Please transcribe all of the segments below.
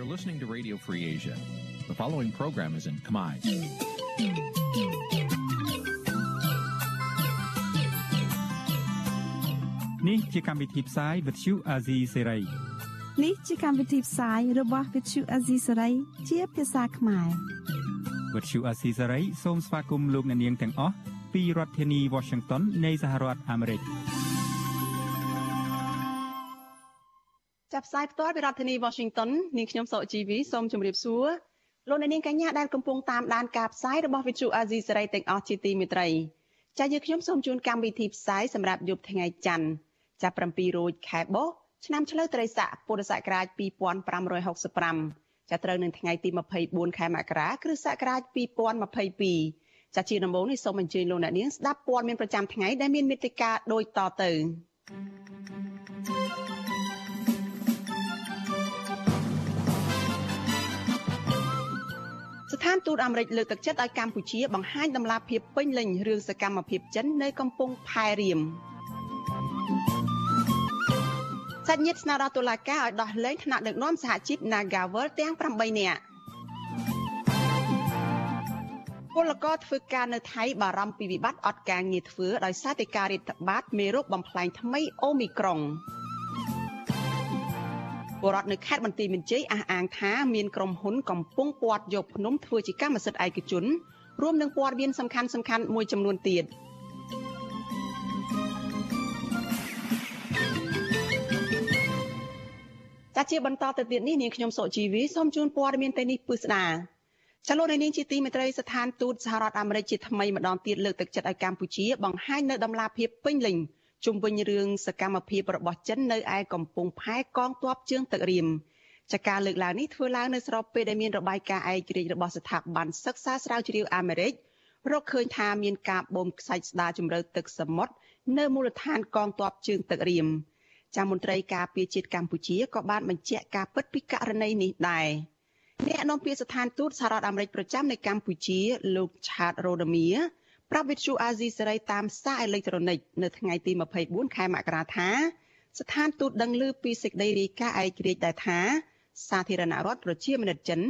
You're listening to Radio Free Asia. The following program is in Khmer. នេះជាកម្មវិធីផ្សាយ Vuthu Azizi Serai នេះជាកម្មវិធីផ្សាយរបស់ Vuthu Azizi Serai ជាភាសាខ្មែរ Vuthu Azizi Serai សូមស្វាគមន៍លោកអ្នកនាងទាំងអស់ពីរដ្ឋធានី Washington នៃសហរដ្ឋអាមេរិក។ ចាប់ផ្សាយផ្ទាល់ពីរដ្ឋធានី Washington នាងខ្ញុំសកជីវីសូមជម្រាបសួរលោកអ្នកនាងកញ្ញាដែលកំពុងតាមដានការផ្សាយរបស់ Vithu Azizi សេរីទាំងអស់ជាទីមេត្រីចា៎យើងខ្ញុំសូមជូនកម្មវិធីផ្សាយសម្រាប់យប់ថ្ងៃច័ន្ទចាប់7រោចខែបុស្សឆ្នាំឆ្លូវត្រីស័កពុរសករាជ2565ចាត្រូវនឹងថ្ងៃទី24ខែមករាគ្រិស្តសករាជ2022ចាជាដំបូងនេះសូមអញ្ជើញលោកអ្នកនាងស្ដាប់ព័ត៌មានប្រចាំថ្ងៃដែលមានមេត្តាដូចតទៅ thank នទូតអាមេរិកលើកទឹកចិត្តឲ្យកម្ពុជាបង្ហាញដំណាភាពពេញលេញរឿងសកម្មភាពចិននៅកំពង់ផែរៀមសាច់ញាតិស្នើដល់តុលាការឲ្យដោះលែងថ្នាក់ដឹកនាំសហជីព Nagawal ទាំង8នាក់ពលករធ្វើការនៅថៃបារម្ភពីវិបត្តិអត់ការងារធ្វើដោយសារតែការរាតត្បាតមេរោគបំផ្លាញថ្មីអូមីក្រុង។ ពលរដ្ឋនៅខេត្តបន្ទាយមានជ័យអះអាងថាមានក្រុមហ៊ុនកំពុងពាត់យកភ្នំធ្វើជាកម្មសិទ្ធិឯកជនរួមនឹងព័ត៌មានសំខាន់សំខាន់មួយចំនួនទៀតចាជាបន្តទៅទៀតនេះនាងខ្ញុំសុជីវីសូមជូនព័ត៌មានទៅនេះពិស្ដាចលនានាងជាទីមេត្រីស្ថានទូតសហរដ្ឋអាមេរិកជាថ្មីម្ដងទៀតលើកទឹកចិត្តឲ្យកម្ពុជាបង្ហាញនៅដំណាភាពពេញលេញ ជុំវិញរឿងសកម្មភាពរបស់ចិននៅឯកំពង់ផែកងទ័ពជើងទឹករៀមចាការលើកឡើងនេះធ្វើឡើងនៅស្របពេលដែលមានរបាយការណ៍ឯករាជ្យរបស់ស្ថាប័នសិក្សាស្រាវជ្រាវអាមេរិករកឃើញថាមានការបូមខ្សាច់ស្ដារជំរឿទឹកសមុទ្រនៅមូលដ្ឋានកងទ័ពជើងទឹករៀមចាមន្ត្រីការពារជាតិកម្ពុជាក៏បានបញ្ជាក់ការពិតពីករណីនេះដែរអ្នកនាំពាក្យស្ថានទូតសហរដ្ឋអាមេរិកប្រចាំនៅកម្ពុជាលោកឆាតរ៉ូដាមៀ ប្រាប់វិទ្យុអាស៊ីសេរីតាមសារអេឡិចត្រូនិកនៅថ្ងៃទី24ខែមករាថាស្ថានទូតដឹងឮពីសេចក្តីរាយការណ៍ឯករាជ្យដែលថា សាធារណរដ្ឋប្រជាមានិតចិន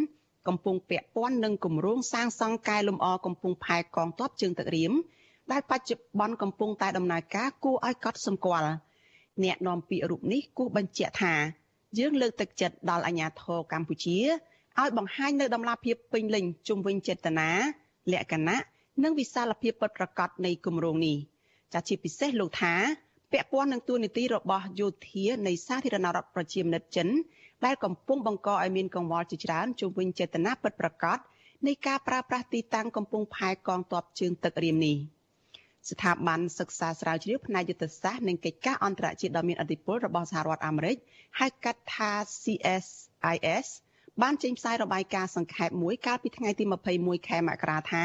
កំពុងពាក់ព័ន្ធនឹងគម្រោងសាងសង់កែលម្អកំពង់ផែកងទ័ពជើងទឹករៀមដែលបច្ចុប្បន្នកំពុងតែដំណើរការគួរឲ្យកត់សម្គាល់អ្នកនាំពាក្យរូបនេះគូបញ្ជាក់ថា យើងលើកទឹកចិត្តដល់អាជ្ញាធរកម្ពុជាឲ្យបង្ហាញនៅដំណាភាពពេញលេញជុំវិញចេតនាលក្ខណៈ និងវិសាលភាពពិតប្រាកដនៃគម្រោងនេះចាជាពិសេសលោកថាពាក់ព័ន្ធនឹងទួលនីតិរបស់យោធានៃសាធារណរដ្ឋប្រជាមានិតចិនដែលកំពុងបង្កឲ្យមានកង្វល់ជាច្រើនជុំវិញចេតនាពិតប្រាកដនៃការប្រើប្រាស់ទីតាំងកំពង់ផែកងទ័ពជើងទឹករៀមនេះស្ថាប័នសិក្សាស្រាវជ្រាវផ្នែកយុទ្ធសាស្ត្រនិងកិច្ចការអន្តរជាតិដ៏មានឥទ្ធិពលរបស់សហរដ្ឋអាមេរិកហៅកាត់ថា CSIS បានចេញផ្សាយរបាយការណ៍សង្ខេបមួយកាលពីថ្ងៃទី21ខែមករាថា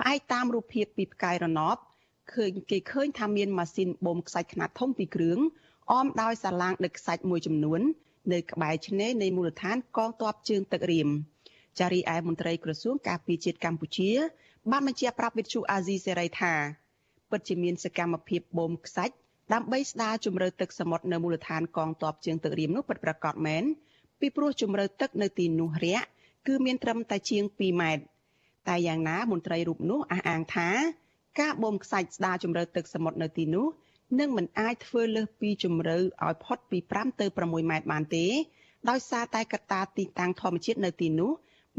ផ្អែកតាមរូបភាពពីផ្កាយរណបឃើញគេឃើញថាមានម៉ាស៊ីនបូមខ្សាច់ខ្នាតធំពីរគ្រឿងអមដោយសាឡាងដឹកខ្សាច់មួយចំនួន នៅក្បែរឆ្នេរនៃមូលដ្ឋានកងទ័ពជើងទឹករៀមចារីឯមន្ត្រីក្រសួងការពារជាតិកម្ពុជា បានបញ្ជាក់ប្រាប់វិទ្យុអាស៊ីសេរីថាពិតជាមានសកម្មភាពបូមខ្សាច់ដើម្បីស្ដារជំរឿទឹកសមុទ្រនៅមូលដ្ឋានកងទ័ពជើងទឹករៀមនោះពិតប្រាកដមែនពីព្រោះជំរឿទឹកនៅទីនោះរាក់គឺមានត្រឹមតែជាង2ម៉ែត្រ តែយ៉ាងណាមន្ត្រីរូបនោះអះអាងថាការបូមខ្សាច់ស្ដារជំរឿទឹកសមុទ្រនៅទីនោះនឹងមិនអាចធ្វើលើសពីជំរឿឲ្យផុតពី5ទៅ6ម៉ែត្របានទេ ដោយសារតែកត្តាទីតាំងធម្មជាតិនៅទីនោះ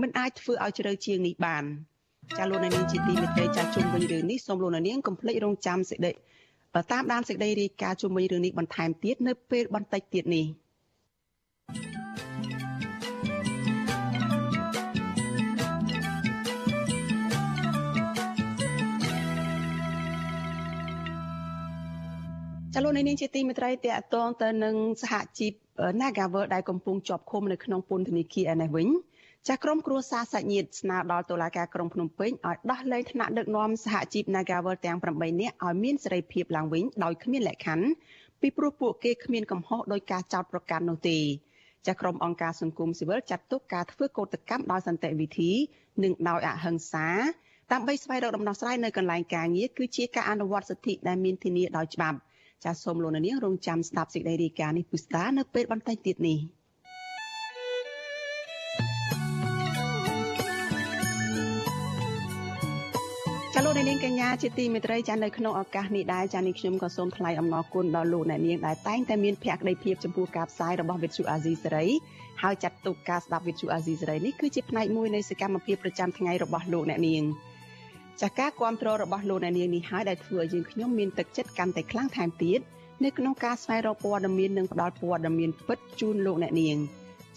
មិនអាចធ្វើឲ្យជ្រៅជាងនេះបានចាលោកនាងជាទីមេត្រីចាជុំវិញរឿងនេះសូមលោកនាងកុំភ្លេចរងចាំសេចក្តីតាមដានសេចក្តីរាយការណ៍ជុំវិញរឿងនេះបន្ថែមទៀតនៅពេលបន្តិចទៀតនេះ ចលនានេះជាទីមេត្រីតកតងទៅនឹងសហជីព Nagawer ដែលកំពុងជាប់ឃុំនៅក្នុងពន្ធនាគារឯនេះវិញចាស់ក្រុមគ្រួសារសាច់ញាតិស្នើដល់តុលាការក្រុងភ្នំពេញឲ្យដោះលែងថ្នាក់ដឹកនាំសហជីព Nagawer ទាំង8នាក់ឲ្យមានសេរីភាពឡើងវិញដោយគ្មានលក្ខខណ្ឌពីព្រោះពួកគេគ្មានកំហុសដោយការចោទប្រកាន់នោះទេចាស់ក្រុមអង្គការសង្គមស៊ីវិលចាត់ទុកការធ្វើកោតកម្មដោយសន្តិវិធីនិងដោយអហិង្សាដើម្បីស្វែងរកដំណោះស្រាយនៅកន្លែងការងារគឺជាការអនុវត្តសិទ្ធិដែលមានធានាដោយច្បាប់ ចាសសូមលោកនាងរងចាំស្ដាប់សេចក្តីរាយការណ៍នេះពុស្ដានៅពេលបន្តិចទៀតនេះចាលោកនាងកញ្ញាជាទីមេត្រីចានៅក្នុងឱកាសនេះដែរចានាងខ្ញុំក៏សូមថ្លែងអំណរគុណដល់លោកអ្នកនាងដែលតែងតែមានភក្ដីភាពចំពោះការផ្សាយរបស់វិទ្យុអាស៊ីសេរីហើយចាត់ទុកការស្ដាប់វិទ្យុអាស៊ីសេរីនេះគឺជាផ្នែកមួយនៃសកម្មភាពប្រចាំថ្ងៃរបស់លោកអ្នកនាង។ ចាការគ្រប់គ្រងរបស់លោកអ្នកនាងនេះហើយដែលធ្វើឲ្យយើងខ្ញុំមានទឹកចិត្តកាន់តែខ្លាំងថែមទៀតនៅក្នុងការស្វែងរកព័ត៌មាននិងផ្តល់ព័ត៌មានពិតជូនលោកអ្នកនាង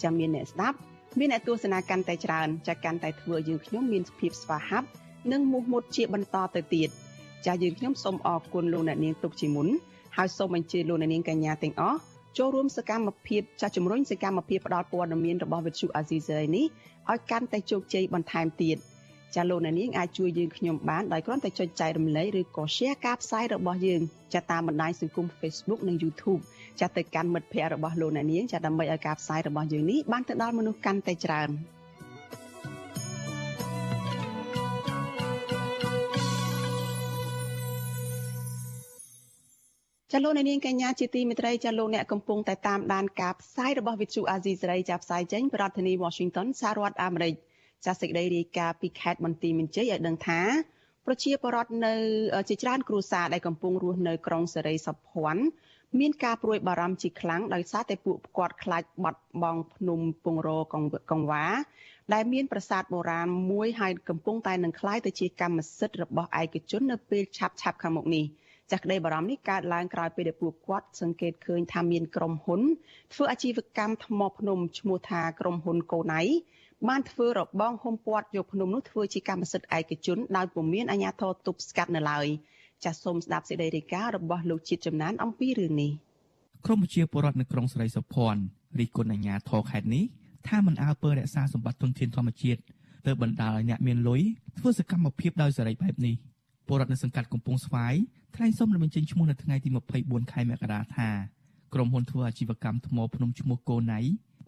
ចាំមានអ្នកស្ដាប់មានអ្នកទស្សនាកាន់តែច្រើនចាកាន់តែធ្វើឲ្យយើងខ្ញុំមានភាពស្វាហាប់និងមោះមុតជាបន្តទៅទៀតចាយើងខ្ញុំសូមអរគុណលោកអ្នកនាងទុកជាមុនហើយសូមអញ្ជើញលោកអ្នកនាងកញ្ញាទាំងអស់ចូលរួមសកម្មភាពចាស់ជំរុញសកម្មភាពផ្តល់ព័ត៌មានរបស់វិទ្យុអាស៊ីសេរីនេះឲ្យកាន់តែជោគជ័យបន្ថែមទៀត ចាលោកអ្នកនាងអាចជួយយើងខ្ញុំបានដោយគ្រាន់តែចុចចែករំលែកឬក៏ share ការផ្សាយរបស់យើងចាតាមបណ្ដាញសង្គម Facebook និង YouTube ចាទៅកាន់មិត្តភ័ក្តិរបស់លោកអ្នកនាងចាដើម្បីឲ្យការផ្សាយរបស់យើងនេះបានទៅដល់មនុស្សកាន់តែច្រើន។ចាលោកនាងកញ្ញាជាទីមេត្រីចាលោកអ្នកកំពុងតែតាមដានការផ្សាយរបស់វិទ្យុអាស៊ីសេរីចាផ្សាយចេញពីរដ្ឋធានី Washington សហរដ្ឋអាមេរិក ចាសេចក្តីរាយការណ៍ពីខេត្តបន្ទាយមានជ័យឲ្យដឹងថាប្រជាពលរដ្ឋនៅជាច្រើនគ្រួសារដែលកំពុងរស់នៅក្រុងសេរីសុភ័ណ្ឌមានការព្រួយបារម្ភជាខ្លាំងដោយសារតែពួកគាត់ខ្លាចបាត់បង់ភ្នំពងរកងកង្វាដែលមានប្រាសាទបុរាណមួយហើយកំពុងតែនឹងคล้ายទៅជាកម្មសិទ្ធិរបស់ឯកជននៅពេលឆាប់ឆាប់ខាងមុខនេះ។ចាស់ក្តីបារម្ភនេះកើតឡើងក្រោយពេលដែលពួកគាត់សង្កេតឃើញថាមានក្រុមហ៊ុនធ្វើអាជីវកម្មថ្មភ្នំឈ្មោះថាក្រុមហ៊ុនកូណៃ បានធ្វើរបងហុំព័ទ្ធយកភ្នំនោះធ្វើជាកម្មសិទ្ធិឯកជនដោយពុំមានអាជ្ញាធរទប់ស្កាត់នៅឡើយចាសសូមស្ដាប់សេចក្តីរាយការណ៍របស់លោកជាតិចំណានអំពីរឿងនេះក្រមប្រជាពលរដ្ឋនៅក្រុងស្រីសុភ័ណ្ឌរីគុណអាជ្ញាធរខេត្តនេះថាមិនអើពើរក្សាសម្បត្តិទុនធានធម្មជាតិទៅបណ្ដាលឲ្យអ្នកមានលុយធ្វើសកម្មភាពដោយសេរីបែបនេះពលរដ្ឋនៅសង្កាត់កំពង់ស្វាយថ្លែងសុំបញ្ចេញឈ្មោះនៅថ្ងៃទី24ខែមករាថាក្រុមហ៊ុនធ្វើអាជីវកម្មថ្មភ្នំឈ្មោះកូណៃ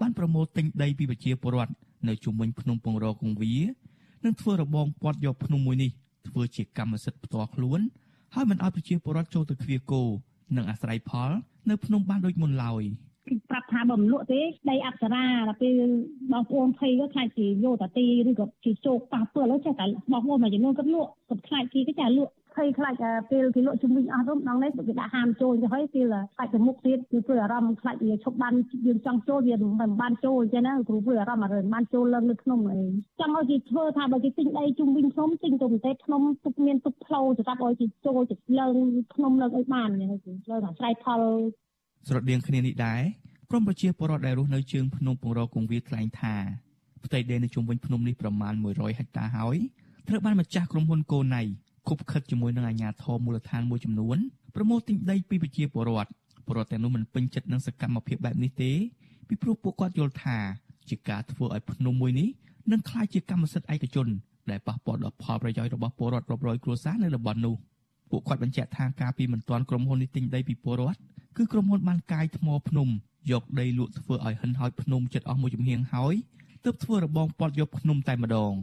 បានប្រមូលទិញដីពីប្រជាពលរដ្ឋ នៅជុំវិញភ្នំពងរកងវានិងធ្វើរបងពាត់យកភ្នំមួយនេះធ្វើជាកម្មសិទ្ធិផ្ទាល់ខ្លួនហើយមិនឲ្យប្រជាពលរដ្ឋចូលទៅគ្វាគោនិងអាស្រ័យផល នៅភ្នំបានដូចមុនឡើយប្រាប់ថាបើមិនលក់ទេដីអប្សរាដល់ពេលបងប្អូនភ័យក៏ខ្លាចជាយកតាទីឬក៏ជាជោគប៉ះពាល់ចេះតែបងប្អូនមួយចំនួនគាត់លក់គាត់ខ្លាចគេក៏ចាលក់ ភ័យខ្លាចពេលគេលក់ជំវិញអស់នោះដល់នេះគេដាក់ហាមចូលទៅហើយពេលខ្លាចទៅមុខទៀតគឺធ្វើអារម្មណ៍ខ្លាចវាឈប់បានយើងចង់ចូលវាមិនបានចូលអញ្ចឹងណាគ្រូធ្វើអារម្មណ៍អរិនបានចូលឡើងលើភ្នំអីចង់ឲ្យគេធ្វើថាបើគេទិញដីជុំវិញភ្នំទិញទៅប្រទេសភ្នំទុកមានទុកផ្លូវសម្រាប់ឲ្យគេចូលទៅឡើងភ្នំឡើងអីបានអញ្ចឹងលើអាស្រ័យផលស្រដៀងគ្នានេះដែរក្រមប្រជាពលរដ្ឋដែលរស់នៅជើងភ្នំពងរកងវាថ្លែងថាផ្ទៃដីនៅជុំវិញភ្នំនេះប្រមាណ100ហិកតាហើយត្រូវបានម្ចាស់ក្រុមហ៊ុនកូណៃ គប់ខិតជាមួយនឹងអាជ្ញាធរមូលដ្ឋានមួយចំនួនប្រមូលទិញដីពីប្រជាពលរដ្ឋពលរដ្ឋទាំងនោះមិនពេញចិត្តនឹងសកម្មភាពបែបនេះទេពីព្រោះពួកគាត់យល់ថាជាការធ្វើឲ្យភ្នំមួយនេះនឹងក្លាយជាកម្មសិទ្ធិឯកជនដែលប៉ះពាល់ដល់ផលប្រយោជន៍របស់ពលរដ្ឋរាប់រយគ្រួសារនៅតំបន់នោះពួកគាត់បញ្ជាក់ថាការពីមិនទាន់ក្រុមហ៊ុននេះទិញដីពីពលរដ្ឋគឺក្រុមហ៊ុនបានកាយថ្មភ្នំយកដីលក់ធ្វើឲ្យហិនហោចភ្នំចិត្តអស់មួយចំហៀងហើយទើបធ្វើរបងពាត់យកភ្នំតែម្ដង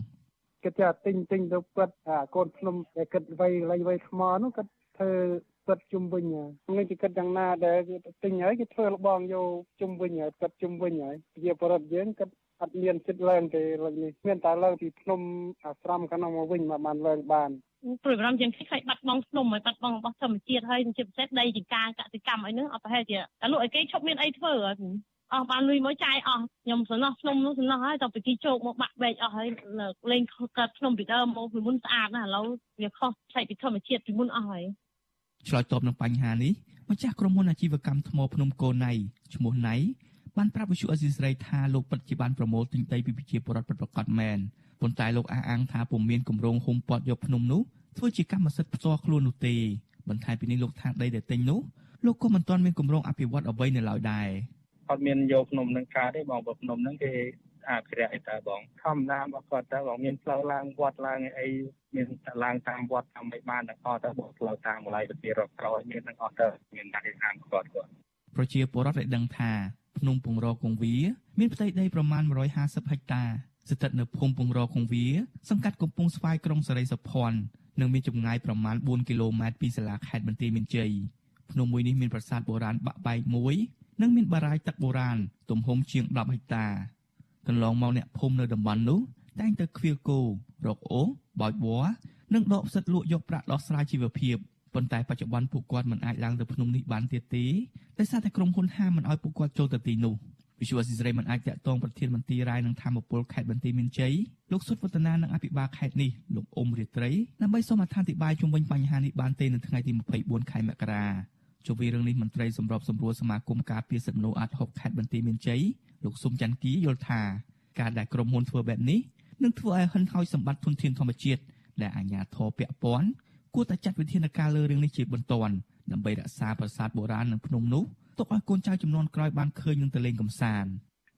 គិតថាទិញទិញទៅពិតអាកូនភ្នំដែលគិតវៃលៃវៃថ្មនោះគាត់ធ្វើពិតជុំវិញហ្នឹងគេគិតយ៉ាងណាដែលទិញហើយគេធ្វើរបងយកជុំវិញហើយគិតជុំវិញហើយជាបរិបទយើងគិតអត់មានចិត្តឡើងទេលើកនេះមានតែឡើងពីភ្នំអាស្រមកណ្ដោមកវិញមកបានឡើងបានព្រួយបារម្ភជាងខ្លាចបាត់បង់ភ្នំហើយបាត់បង់របស់ធម្មជាតិហើយជាពិសេសដីចង្ការកសិកម្មអីហ្នឹងអត់ប្រហែលជាតែលក់ឲ្យគេឈប់មានអីធ្វើ អស់បានលុយមកចាយអស់ខ្ញុំសំណោះភ្នំនោះសំណោះហើយតទៅពីជោគមកបាក់បែកអស់ហើយលេងកើតភ្នំពីដើមមកពីមុនស្អាតណាស់ឥឡូវវាខុសផ្សេងពីធម្មជាតិពីមុនអស់ហើយឆ្លើយតបនឹងបញ្ហានេះម្ចាស់ក្រុមហ៊ុនអាជីវកម្មថ្មភ្នំកូណៃឈ្មោះណៃបានប្រាប់វិសុអេស៊ីស្រីថាលោកពិតជាបានប្រមូលទិញដីពីប្រជាពលរដ្ឋពិតប្រាកដមែនប៉ុន្តែលោកអះអាងថាពុំមានគម្រោងហុំព័ទ្ធយកភ្នំនោះធ្វើជាកម្មសិទ្ធិផ្ទាល់ខ្លួននោះទេបន្ថែមពីនេះលោកថាដីដែលទិញនោះលោកក៏មិនទាន់មានគម្រោងអភិវឌ្ឍអ្វីនៅឡើយដែរ អត់មានយកភ្នំនឹងកើតទេបងព្រោះភ្នំនឹងគេអភិរក្សឯតើបងធម្មតារបស់គាត់តើបងមានផ្លូវឡើងវត្តឡើងអីមានឡើងតាមវត្តតាមអីបានទាំងអស់តើបងផ្លូវតាមម្លាយវិទ្យារកក្រោយមានទាំងអស់តើមានអ្នកតាមគាត់គាត់ប្រជាពលរដ្ឋได้ដឹងថាភ្នំពងរកងវាមានផ្ទៃដីប្រមាណ150ហិកតាស្ថិតនៅភូមិពងរកងវាសង្កាត់កំពង់ស្វាយក្រុងសេរីសុភ័ណ្ឌនិងមានចម្ងាយប្រមាណ4គីឡូម៉ែត្រពីសាលាខេត្តបន្ទាយមានជ័យភ្នំមួយនេះមានប្រាសាទបុរាណបាក់បែកមួយ និងមានបារាយទឹកបុរាណទំហំជាង10ហិកតាកន្លងមកអ្នកភូមិនៅតំបន់នោះតែងតែឃ្វាលគោរកអូបោចវល្លិនិងដកផ្សិតលក់យកប្រាក់ដោះស្រាយជីវភាពប៉ុន្តែបច្ចុប្បន្នពួកគាត់មិនអាចឡើងទៅភ្នំនេះបានទៀតទេដោយសារតែក្រុមហ៊ុនហាមមិនឲ្យពួកគាត់ចូលទៅទីនោះវិសុវអសិរ័យមិនអាចតាក់ទងប្រធានមន្ត្រីរាយនឹងធម្មពលខេត្តបន្ទាយមានជ័យលោកសុតវឌ្ឍនានិងអភិបាលខេត្តនេះលោកអ៊ុំរាត្រីដើម្បីសូមអធិប្បាយជុំវិញបញ្ហានេះបានទេនៅថ្ងៃទី24ខែមករា ជុំវិញរឿងនេះមន្ត្រីសម្របសម្រួលសមាគមការពារសិទ្ធិមនុស្សអាត់ហុកខេត្តបន្ទាយមានជ័យលោកស៊ុំច័ន្ទគីយល់ថាការដែលក្រុមហ៊ុនធ្វើបែបនេះនឹងធ្វើឲ្យហិនហោចសម្បត្តិធនធានធម្មជាតិដែលអាជ្ញាធរពាក់ព័ន្ធគួរតែចាត់វិធានការលើរឿងនេះជាបន្ទាន់ដើម្បីរក្សាប្រាសាទបុរាណនិងភ្នំនោះទុកឲ្យកូនចៅចំនួនក្រោយបានឃើញនឹងទៅលេងកម្សាន្ត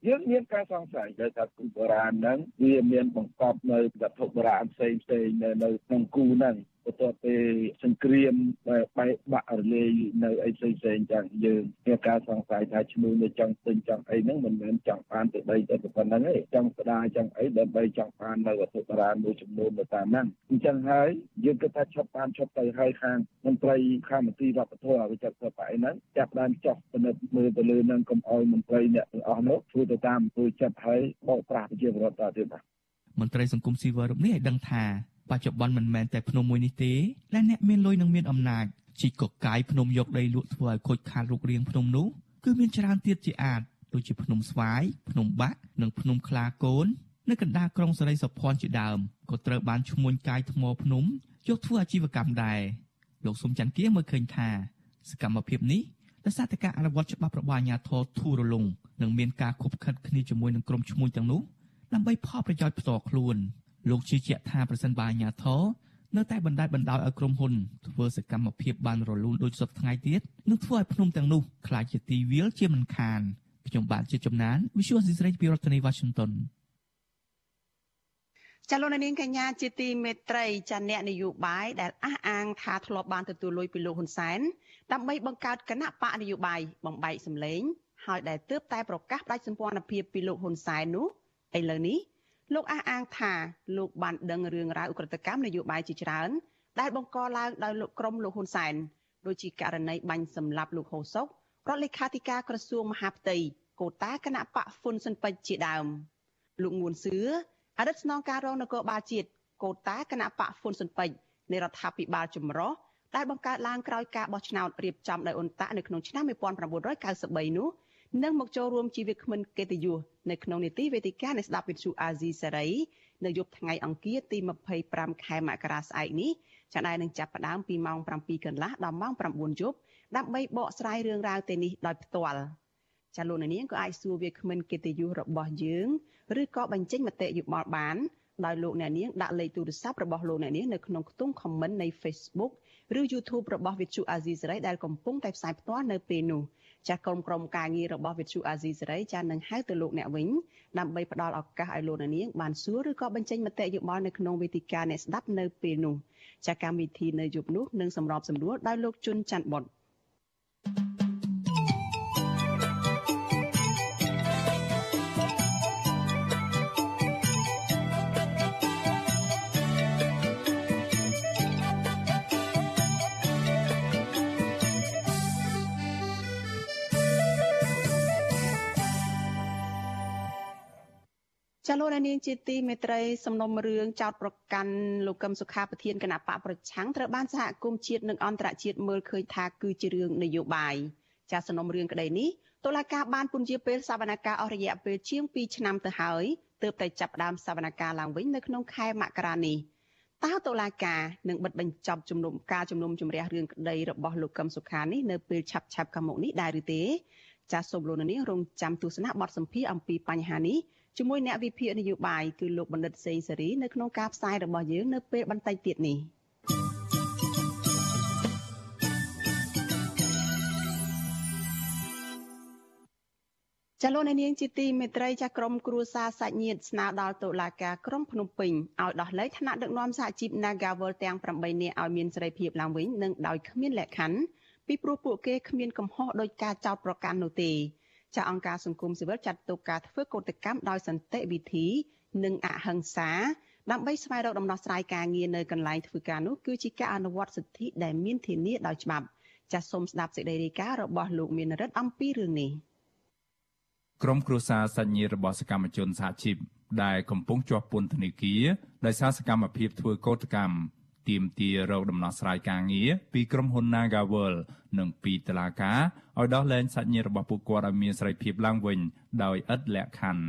យើងមានការសង្ស័យដែលថាគូបុរាណហ្នឹងវាមានបង្កប់នៅវត្ថុបុរាណផ្សេងផ្សេងនៅនៅក្នុងគូហ្នឹង បន្ទាប់ពីសង្គ្រាមបែកបាក់រលាយនៅអីផ្សេងផ្សេងចឹងយើងមានការសង្ស័យថាឈ្មោះនៅចង់ទិញចង់អីហ្នឹងមិនមែនចង់បានទៅដីទៅប៉ុណ្្នឹងទេចង់ស្ដារចង់អីដើម្បីចង់បាននៅវត្ថុបុរាណមួយចំនួននៅតាមហ្នឹងអញ្ចឹងហើយយើងគិតថាឈប់បានឈប់ទៅហើយខាងមន្ត្រីខាងមន្ត្រីវប្បធម៌វិចិត្រសិល្បៈអីហ្នឹងចាប់បានចោះពិនិត្យមើលទៅលើនឹងកុំអោយមន្ត្រីអ្នកទាំងអស់នោះធ្វើទៅតាមធ្វើចិត្តហើយបោកប្រាស់ប្រជាពលរដ្ឋតទៀតបាទមន្ត្រីសង្គមស៊ីវិលរូបនេះឲ្យដឹងថា បច្ចុប្បន្នមិនមែនតែភ្នំមួយនេះទេដែលអ្នកមានលុយនិងមានអំណាចជីកកកាយភ្នំយកដីលក់ធ្វើឲ្យខូចខាតរូបរាងភ្នំនោះគឺមានច្រើនទៀតជាអាចដូចជាភ្នំស្វាយភ្នំបាក់និងភ្នំខ្លាកូននៅកណ្ដាលក្រុងសេរីសុភ័ណ្ឌជាដើមក៏ត្រូវបានឈ្មួញកាយថ្មភ្នំយកធ្វើអាជីវកម្មដែរលោកសុំច័ន្ទគៀមើលឃើញថាសកម្មភាពនេះដោយសារតែការអនុវត្តច្បាប់របស់អាជ្ញាធរធូររលុងនិងមានការខົບខិតគ្នាជាមួយនឹងក្រុមឈ្មួញទាំងនោះដើម្បីផលប្រយោជន៍ផ្ទាល់ខ្លួន។ លោកជឿជាក់ថាប្រសិនបើអាជ្ញាធរនៅតែបណ្ដាច់បណ្ដោយឲ្យក្រុមហ៊ុនធ្វើសកម្មភាពបានរលូនដូចសពថ្ងៃទៀតនឹងធ្វើឲ្យភ្នំទាំងនោះក្លាយជាទីវាលជាមិនខានខ្ញុំបាទជាចំណាន Visual Society ពីរដ្ឋធានី Washington ចលនានាងកញ្ញាជាទីមេត្រីចាអ្នកនយោបាយដែលអះអាងថាធ្លាប់បានទទួលលុយពីលោកហ៊ុនសែនដើម្បីបង្កើតគណៈបកនយោបាយបំបែកសម្លេងហើយដែលទើបតែប្រកាសផ្ដាច់សម្ព័ន្ធភាពពីលោកហ៊ុនសែននោះឥឡូវនេះ លោកអះអាងថាលោកបានដឹងរឿងរ៉ាវឧក្រិដ្ឋកម្មនយោបាយជាច្រើន ដែលបង្កឡើងដោយលោកក្រុមលោកហ៊ុនសែនដូចជាករណីបាញ់សម្លាប់លោកហូសុករដ្ឋលេខាធិការក្រសួងមហាផ្ទៃកូតាគណៈបកហ៊ុនស៊ិនពេជ្រជាដើមលោកងួនសឿអតីតស្នងការរងនគរបាលជាតិកូតាគណៈបកហ៊ុនស៊ិនពេជ្រនៃរដ្ឋាភិបាលចម្រុះដែលបង្កើតឡើងក្រោយការបោះឆ្នោតរៀបចំដោយអ៊ុនតាក់នៅក្នុងឆ្នាំ1993នោះ និងមកចូលរួមជាវាគ្មិនកិត្តិយសនៅក្នុងនីតិវេទិកានៃស្ដាប់វិទ្យុអាស៊ីសេរីនៅយប់ថ្ងៃអង្គារទី25ខែមករាស្អែកនេះចាដែលនឹងចាប់ផ្ដើមពីម៉ោង7កន្លះដល់ម៉ោង9យប់ដើម្បីបកស្រាយរឿងរ៉ាវទាំងនេះដោយផ្ទាល់ចាលោកនាងក៏អាចសួរវាគ្មិនកិត្តិយសរបស់យើងឬក៏បញ្ចេញមតិយោបល់បានដោយលោកអ្នកនាងដាក់លេខទូរស័ព្ទរបស់លោកអ្នកនាងនៅក្នុងខ្ទង់ comment នៃ Facebook ឬ YouTube របស់វិទ្យុអាស៊ីសេរីដែលកំពុងតែផ្សាយផ្ទាល់នៅពេលនេះ ចាស់ក្រុមក្រុមការងាររបស់វិទ្យុអាស៊ីសេរីចាស់នឹងហៅទៅលោកអ្នកវិញដើម្បីផ្ដល់ឱកាសឲ្យលោកនាងបានសួរឬក៏បញ្ចេញមតិយោបល់នៅក្នុងវេទិកាអ្នកស្ដាប់នៅពេលនោះចាស់កម្មវិធីនៅយប់នោះនឹងសម្របសម្រួលដោយលោកជុនច័ន្ទបុតចា លោកនាងជាទីមេត្រីសំណុំរឿងចោតប្រកាន់លោកកឹមសុខាប្រធានគណៈបកប្រឆាំងត្រូវបានសហគមន៍ជាតិនិងអន្តរជាតិមើលឃើញថាគឺជារឿងនយោបាយចាសំណុំរឿងក្តីនេះតុលាការបានពន្យាពេលសវនកម្មអស់រយៈពេលជាង2ឆ្នាំទៅហើយទើបតែចាប់ផ្ដើមសវនកម្មឡើងវិញនៅក្នុងខែមករានេះតើតុលាការនឹងបិទបញ្ចប់ជំនុំការជំនុំជម្រះរឿងក្តីរបស់លោកកឹមសុខានេះនៅពេលឆាប់ឆាប់ខាងមុខនេះដែរឬទេចាសសូមលោកនាងរងចាំទស្សនាបទសម្ភាសអំពីបញ្ហានេះ ជាមួយអ្នកវិភាគនយោបាយគឺលោកបណ្ឌិតសេងសេរីនៅក្នុងការផ្សាយរបស់យើងនៅពេលបន្តិចទៀតនេះចលនានាងជាទីមេត្រីចាស់ក្រុមគ្រួសារសាច់ញាតិស្នើដល់តុលាការក្រុងភ្នំពេញឲ្យដោះលែងថ្នាក់ដឹកនាំសហជីព Nagawal ទាំង8នាក់ឲ្យមានសេរីភាពឡើងវិញនិងដោយគ្មានលក្ខខណ្ឌពីព្រោះពួកគេគ្មានកំហុសដោយការចោទប្រកាន់នោះទេ ចាអង្គការសង្គមស៊ីវិលចាត់ទុកការធ្វើកោតកម្មដោយសន្តិវិធី និងអហិង្សាដើម្បីស្វែងរកដំណោះស្រាយការងារនៅកន្លែងធ្វើការនោះគឺជាការអនុវត្តសិទ្ធិដែលមានធានាដោយច្បាប់ចាសសូមស្ដាប់សេចក្តីរាយការណ៍របស់លោកមានរិទ្ធអំពីរឿងនេះក្រុមគ្រួសារសាច់ញាតិរបស់សកម្មជនសហជីពដែលកំពុងជាប់ពន្ធនាគារដោយសារសកម្មភាពធ្វើកោតកម្ម ទាមទាររកដំណោះស្រាយការងារពីក្រុមហ៊ុន Nagaworld និងពីតុលាការឲ្យដោះលែងសាច់ញាតិរបស់ពួកគាត់ឲ្យមានសេរីភាពឡើងវិញដោយឥតលក្ខខណ្ឌ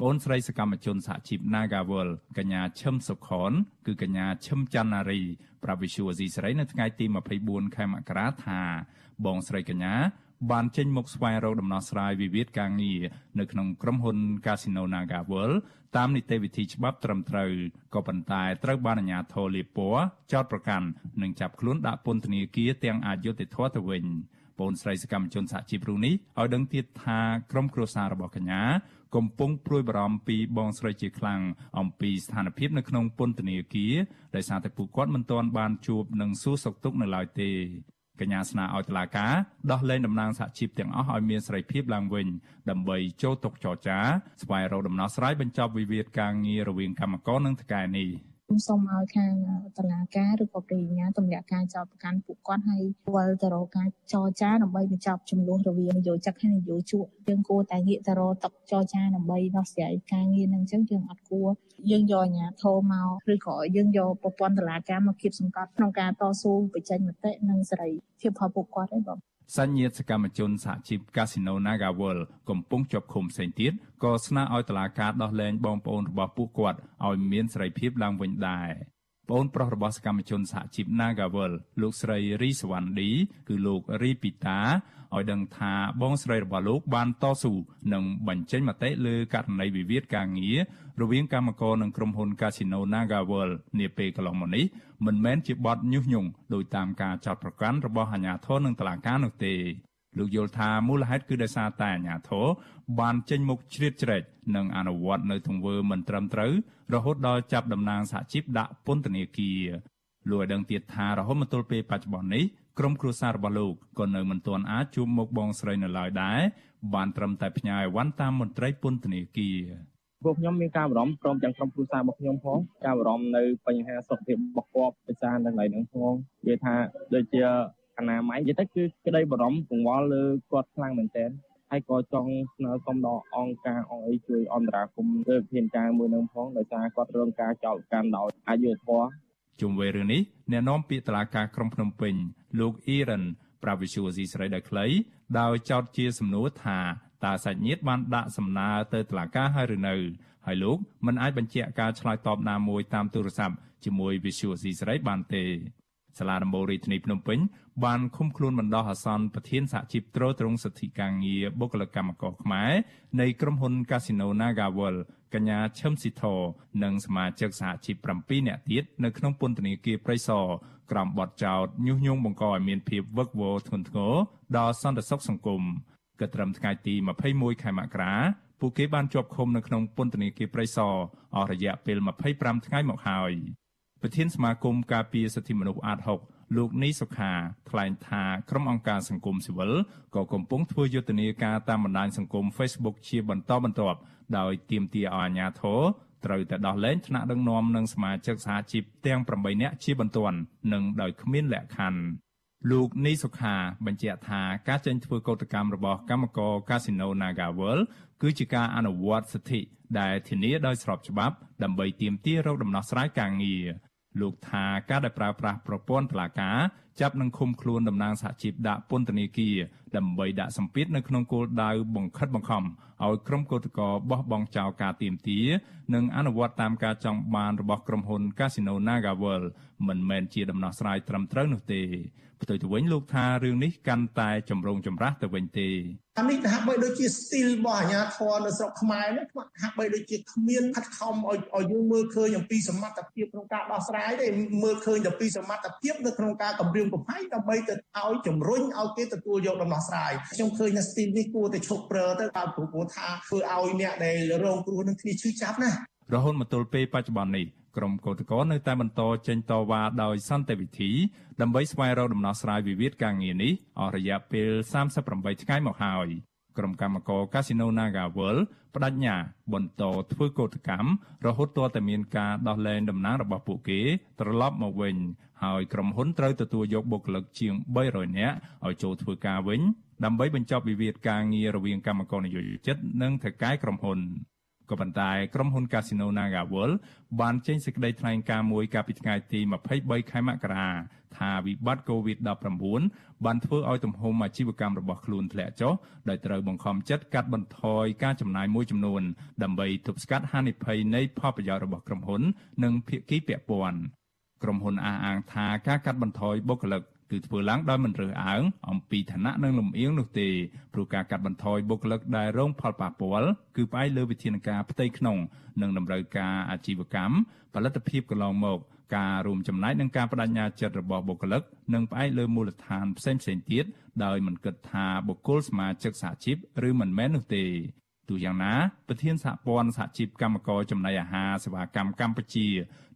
ប្អូនស្រីសកម្មជនសហជីព Nagaworld កញ្ញាឈឹមសុខន គឺកញ្ញាឈឹមច័ន្ទនារី ប្រាប់វិសុវអេស៊ីស្រីនៅថ្ងៃទី24ខែមករាថាបងស្រីកញ្ញា បានចេញមុខស្វែងរកដំណោះស្រាយវិវាទការងារនៅក្នុងក្រុមហ៊ុន Casino Naga World តាមនីតិវិធីច្បាប់ត្រឹមត្រូវក៏ប៉ុន្តែត្រូវបានអាជ្ញាធរលីពណ៌ចោទប្រកាន់និងចាប់ខ្លួនដាក់ពន្ធនាគារទាំងអយុត្តិធម៌ទៅវិញបូនស្រីសកម្មជនសហជីពរូបនេះឲ្យដឹងទៀតថាក្រុមគ្រួសាររបស់កញ្ញាកំពុងព្រួយបារម្ភពីបងស្រីជាខ្លាំងអំពីស្ថានភាពនៅក្នុងពន្ធនាគារដោយសារតែពួកគាត់មិនទាន់បានជួបនិងសួរសុខទុក្ខនៅឡើយទេ កញ្ញាស្នើឲ្យតុលាការដោះលែងតំណាងសហជីពទាំងអស់ឲ្យមានសេរីភាពឡើងវិញដើម្បីចូលតុចរចាស្វែងរកដំណោះស្រាយបញ្ចប់វិវាទការងាររវាងកម្មករនិងថៅកែនេះ។ ខ្ញុំសូមឲ្យខាងតឡាការឬក៏ប្រញ្ញាទម្លាក់ការចោទប្រកាន់ពួកគាត់ឲ្យវិលទៅរកការចរចាដើម្បីបញ្ចប់ចំនួនរវាងនយោជកហើយនយោជកយើងគួរតែងាកទៅរកតុចរចាដើម្បីដោះស្រាយការងារនឹងអញ្ចឹងយើងអត់គួរយើងយកអាជ្ញាធរមកឬក៏យើងយកប្រព័ន្ធតឡាការមកគៀបសង្កត់ក្នុងការតស៊ូបញ្ចេញមតិនិងសេរីភាពរបស់ពួកគាត់ឯងបង សញ្ញិតសកម្មជនសហជីព Casino Nagawal កំពុងជាប់ឃុំផ្សេងទៀតក៏ស្នើឲ្យតុលាការដោះលែងបងប្អូនរបស់ពួកគាត់ឲ្យមានសេរីភាពឡើងវិញដែរ ប្អូនប្រុសរបស់សកម្មជនសហជីព Nagawal លោកស្រីរីសវណ្ណឌីគឺលោករីពីតាឲ្យដឹងថាបងស្រីរបស់លោកបានតស៊ូនិងបញ្ចេញមតិលើករណីវិវាទការងាររវាងកម្មករនិងក្រុមហ៊ុន Casino NagaWorld នាពេលកន្លងមកនេះមិនមែនជាបទញុះញង់ដោយតាមការចោទប្រកាន់របស់អាជ្ញាធរនិងតុលាការនោះទេ លោកយល់ថាមូលហេតុគឺដោយសារតែអាជ្ញាធរបានចេញមុខជ្រៀតជ្រែកនិងអនុវត្តនៅទង្វើមិនត្រឹមត្រូវរហូតដល់ចាប់តំណាងសហជីពដាក់ពន្ធនាគារលោកឲ្យដឹងទៀតថារហូតមកទល់ពេលបច្ចុប្បន្ននេះក្រុមគ្រួសាររបស់លោកក៏នៅមិនទាន់អាចជួបមុខបងស្រីនៅឡើយដែរបានត្រឹមតែផ្ញើអីវ៉ាន់តាមមន្ត្រីពន្ធនាគារពួកខ្ញុំមានការបារម្ភព្រមទាំងក្រុមគ្រួសាររបស់ខ្ញុំផងការបារម្ភនៅបញ្ហាសុខភាពរបស់គាត់ភាសានៅកន្លែងហ្នឹងផងនិយាយថាដូចជា អនាម័យនិយាយទៅគឺក្តីបារម្ភកង្វល់លើគាត់ខ្លាំងមែនទែនហើយក៏ចង់ស្នើសុំដល់អង្គការអង្គអីជួយអន្តរាគមន៍លើវិធានការមួយនឹងផងដោយសារគាត់រងការចោទកាន់ដោយអយុធធម៌ជុំវិញរឿងនេះអ្នកនាំពាក្យតុលាការក្រុងភ្នំពេញលោកអ៊ីរ៉ានប្រាវិសុយស៊ីស្រីដោយខ្លីដោយចោទជាសំណួរថាតើសាច់ញាតិបានដាក់សំណើទៅតុលាការហើយឬនៅហើយលោកមិនអាចបញ្ជាក់ការឆ្លើយតបណាមួយតាមទូរស័ព្ទជាមួយវិសុយស៊ីស្រីបានទេ សាលាដំបូងរាជធានីភ្នំពេញបានឃុំខ្លួនបណ្ដោះអាសន្នប្រធានសហជីពត្រួតត្រងសិទ្ធិការងារបុគ្គលិកកម្មករខ្មែរនៃក្រុមហ៊ុន Casino Nagawal កញ្ញាឈឹមស៊ីធនិងសមាជិកសហជីព7នាក់ទៀតនៅក្នុងពន្ធនាគារព្រៃសរក្រោមបទចោទញុះញង់បង្កឲ្យមានភាពវឹកវរធ្ងន់ធ្ងរដល់សន្តិសុខសង្គមក៏ត្រឹមថ្ងៃទី21ខែមករាពួកគេបានជាប់ឃុំនៅក្នុងពន្ធនាគារព្រៃសរអស់រយៈពេល25ថ្ងៃមកហើយ ប្រធានសមាគមការពារសិទ្ធិមនុស្សអាត6លោកនីសុខាថ្លែងថាក្រុមអង្គការសង្គមស៊ីវិលក៏កំពុងធ្វើយុទ្ធនាការតាមបណ្ដាញសង្គម Facebook ជាបន្តបន្ទាប់ដោយទាមទារឲ្យអាជ្ញាធរត្រូវតែដោះលែងថ្នាក់ដឹកនាំនិងសមាជិកសហជីពទាំង8នាក់ជាបន្ទាន់និងដោយគ្មានលក្ខខណ្ឌលោកនីសុខាបញ្ជាក់ថាការចេញធ្វើកោតកម្មរបស់កម្មករ Casino Naga World គឺជាការអនុវត្តសិទ្ធិដែលធានាដោយស្របច្បាប់ដើម្បីទាមទាររកដំណោះស្រាយការងារ លោកថាការដែលប្រើប្រាស់ប្រព័ន្ធតុលាការចាប់និងឃុំខ្លួនតំណាងសហជីពដាក់ពន្ធនាគារដើម្បីដាក់សម្ពាធនៅក្នុងគោលដៅបង្ខិតបង្ខំឲ្យក្រុមកោតករបោះបង់ចោលការទៀមទានិងអនុវត្តតាមការចង់បានរបស់ក្រុមហ៊ុន Casino NagaWorld មិនមែនជាដំណោះស្រាយត្រឹមត្រូវនោះទេ ផ្ទុយទៅវិញលោកថារឿងនេះកាន់តែចម្រូងចម្រាសទៅវិញទេអានេះហាក់បីដូចជាស្ទីលរបស់អាញាធរនៅស្រុកខ្មែរនេះហាក់បីដូចជាគ្មានខិតខំឲ្យឲ្យយើងមើលឃើញអំពីសមត្ថភាពក្នុងការដោះស្រាយទេមើលឃើញតែពីសមត្ថភាពនៅក្នុងការគម្រាមកំហែងដើម្បីទៅឲ្យជំរុញឲ្យគេទទួលយកដំណោះស្រាយខ្ញុំឃើញថាស្ទីលនេះគួរតែឈប់ព្រើទៅបើព្រោះថាធ្វើឲ្យអ្នកដែលរងគ្រោះនឹងគ្នាឈឺចាប់ណារហូតមកទល់ពេលបច្ចុប្បន្ននេះ ក្រុមកោតក្រនៅតែបន្តចេញតវ៉ាដោយសន្តិវិធីដើម្បីស្វែងរកដំណោះស្រាយវិវាទការងារនេះអស់រយៈពេល38ថ្ងៃមកហើយក្រុមកម្មករ Casino Naga World បដិញ្ញាបន្តធ្វើកោតកម្មរហូតទាល់តែមានការដោះលែងតំណែងរបស់ពួកគេត្រឡប់មកវិញហើយក្រុមហ៊ុនត្រូវទទួលយកបុគ្គលិកជាង300នាក់ឲ្យចូលធ្វើការវិញដើម្បីបញ្ចប់វិវាទការងាររវាងកម្មករនយោជិតនិងថៅកែក្រុមហ៊ុន ក៏ប៉ុន្តែក្រុមហ៊ុន Casino NagaWorld បានចេញសេចក្តីថ្លែងការណ៍មួយកាលពីថ្ងៃទី23ខែមករាថាវិបត្តិ COVID-19 បានធ្វើឲ្យទំហំអាជីវកម្មរបស់ខ្លួនធ្លាក់ចុះដោយត្រូវបង្ខំចិត្តកាត់បន្ថយការចំណាយមួយចំនួនដើម្បីទប់ស្កាត់ហានិភ័យនៃផលប្រយោជន៍របស់ក្រុមហ៊ុន និងភាគីពាក់ព័ន្ធក្រុមហ៊ុនអះអាងថាការកាត់បន្ថយបុគ្គលិក គឺធ្វើឡើងដោយមិនរើសអើងអំពីឋានៈនិងលំអៀងនោះទេព្រោះការកាត់បន្ថយបុគ្គលិកដែលរងផលប៉ះពាល់គឺផ្អែកលើវិធានការផ្ទៃក្នុង និងតម្រូវការអាជីវកម្មផលិតភាពកន្លងមកការរួមចំណែកនឹងការបដិញ្ញាចិត្តរបស់បុគ្គលិកនិងផ្អែកលើមូលដ្ឋានផ្សេងៗទៀតដោយមិនគិតថាបុគ្គលសមាជិកសហជីពឬមិនមែននោះទេ ទោះយ៉ាងណាប្រធានសហព័ន្ធសហជីពកម្មករចំណីអាហារសេវាកម្មកម្ពុជា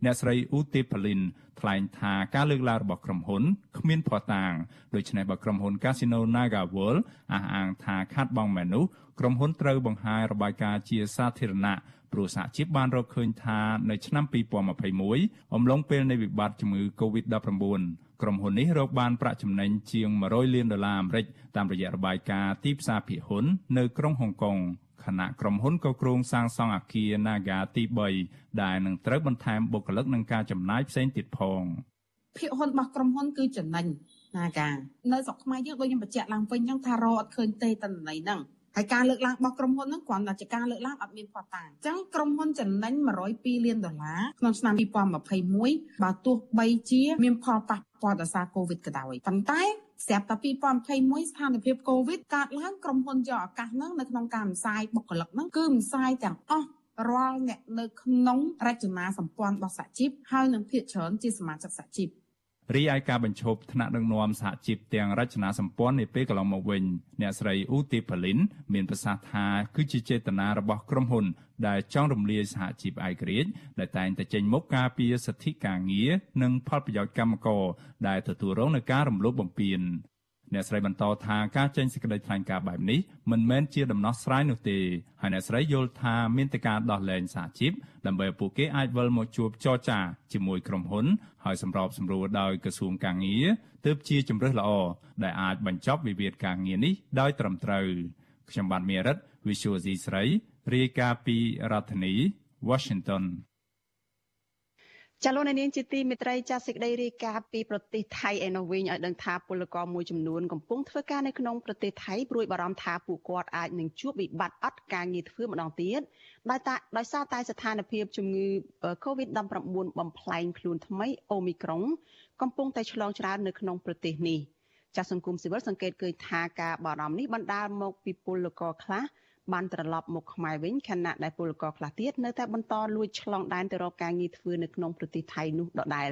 អ្នកស្រីអ៊ូទេប៉ាលីនថ្លែងថាការលើកឡើងរបស់ក្រុមហ៊ុនគ្មានភ័ស្តុតាងដូច្នេះបើក្រុមហ៊ុន Casino Naga World អះអាងថាខាត់បងមែននោះក្រុមហ៊ុនត្រូវបង្ហាញរបាយការណ៍ជាសាធារណៈព្រោះសហជីពបានរកឃើញថានៅឆ្នាំ2021អំឡុងពេលនៃវិបត្តិជំងឺ Covid-19 ក្រុមហ៊ុននេះរកបានប្រាក់ចំណេញជាង100លានដុល្លារអាមេរិកតាមរយៈរបាយការណ៍ទីផ្សារភាគហ៊ុននៅក្រុងហុងកុង ខណៈក្រុមហ៊ុនក៏គ្រោងសាងសង់អគារ Naga ទី3ដែលនឹងត្រូវបន្ថែមបុគ្គលិកនិងការចំណាយផ្សេងទៀតផងភាគហ៊ុនរបស់ក្រុមហ៊ុនគឺចំណេញណាកានៅស្រុកខ្មែរយើងដូចខ្ញុំបញ្ជាក់ឡើងវិញហ្នឹងថារកអត់ឃើញទេតន័យហ្នឹងហើយការលើកឡើងរបស់ក្រុមហ៊ុនហ្នឹងគ្រាន់តែជាការលើកឡើងអត់មានផុសតាងអញ្ចឹងក្រុមហ៊ុនចំណេញ102លានដុល្លារក្នុងឆ្នាំ2021បើទោះបីជា មានផលប៉ះពាល់ដោយសារកូវីដក៏ដោយប៉ុន្តែ ស្រាប់តែ2021ស្ថានភាពកូវីដកើតឡើងក្រុមហ៊ុនយកឱកាសហ្នឹងនៅក្នុងការផ្សាយបុគ្គលិកហ្នឹងគឺផ្សាយទាំងអស់រាល់អ្នកនៅក្នុងរចនាសម្ព័ន្ធរបស់សហជីពហើយនឹងភាគច្រើនជាសមាជិកសហជីព រីឯការបញ្ឈប់ថ្នាក់ដឹកនាំសហជីពទាំងរចនាសម្ព័ន្ធនាពេលកន្លងមកវិញអ្នកស្រីអ៊ូទីប៉ាលីនមានប្រសាសន៍ថាគឺជាចេតនារបស់ក្រុមហ៊ុន ដែលចង់រំលាយសហជីពឯករាជ្យដែលតែងតែចេញមុខការពារសិទ្ធិការងារនិងផលប្រយោជន៍កម្មករដែលទទួលរងនឹងការរំលោភបំពាន អ្នកស្រីបន្តថាការចេញសេចក្តីថ្លែងការណ៍បែបនេះមិនមែនជាដំណោះស្រាយនោះទេហើយអ្នកស្រីយល់ថាមានតែការដោះលែងសហជីពដើម្បីឲ្យពួកគេអាចវិលមកជួបចរចាជាមួយក្រុមហ៊ុន ហើយសម្របសម្រួលដោយក្រសួងកាងារទើបជាជំរើសល្អដែលអាចបញ្ចប់វិវាទការងារនេះដោយត្រឹមត្រូវខ្ញុំបាទមេរិត Visual C ស្រីរាយការណ៍ពីរដ្ឋធានី Washington ចាលោកនាងជាទីមេត្រីចាសេចក្តីរាយការណ៍ពីប្រទេសថៃឯនោះវិញឲ្យដឹងថាពលករមួយចំនួនកំពុងធ្វើការនៅក្នុងប្រទេសថៃព្រួយបារម្ភថាពួកគាត់អាចនឹងជួបវិបត្តិអត់ការងារធ្វើម្ដងទៀតដោយតាដោយសារតែស្ថានភាពជំងឺ Covid-19 បំផ្លែងខ្លួនថ្មីអូមីក្រុងកំពុងតែឆ្លងច្រើននៅក្នុងប្រទេសនេះចាសសង្គមស៊ីវិលសង្កេតឃើញថាការបារម្ភនេះបណ្ដាលមកពីពលករខ្លះ បានត្រឡប់មកខ្មែរវិញខណៈដែលពលករខ្លះទៀតនៅតែបន្តលួចឆ្លងដែនទៅរកការងារធ្វើនៅក្នុងប្រទេសថៃនោះដដែល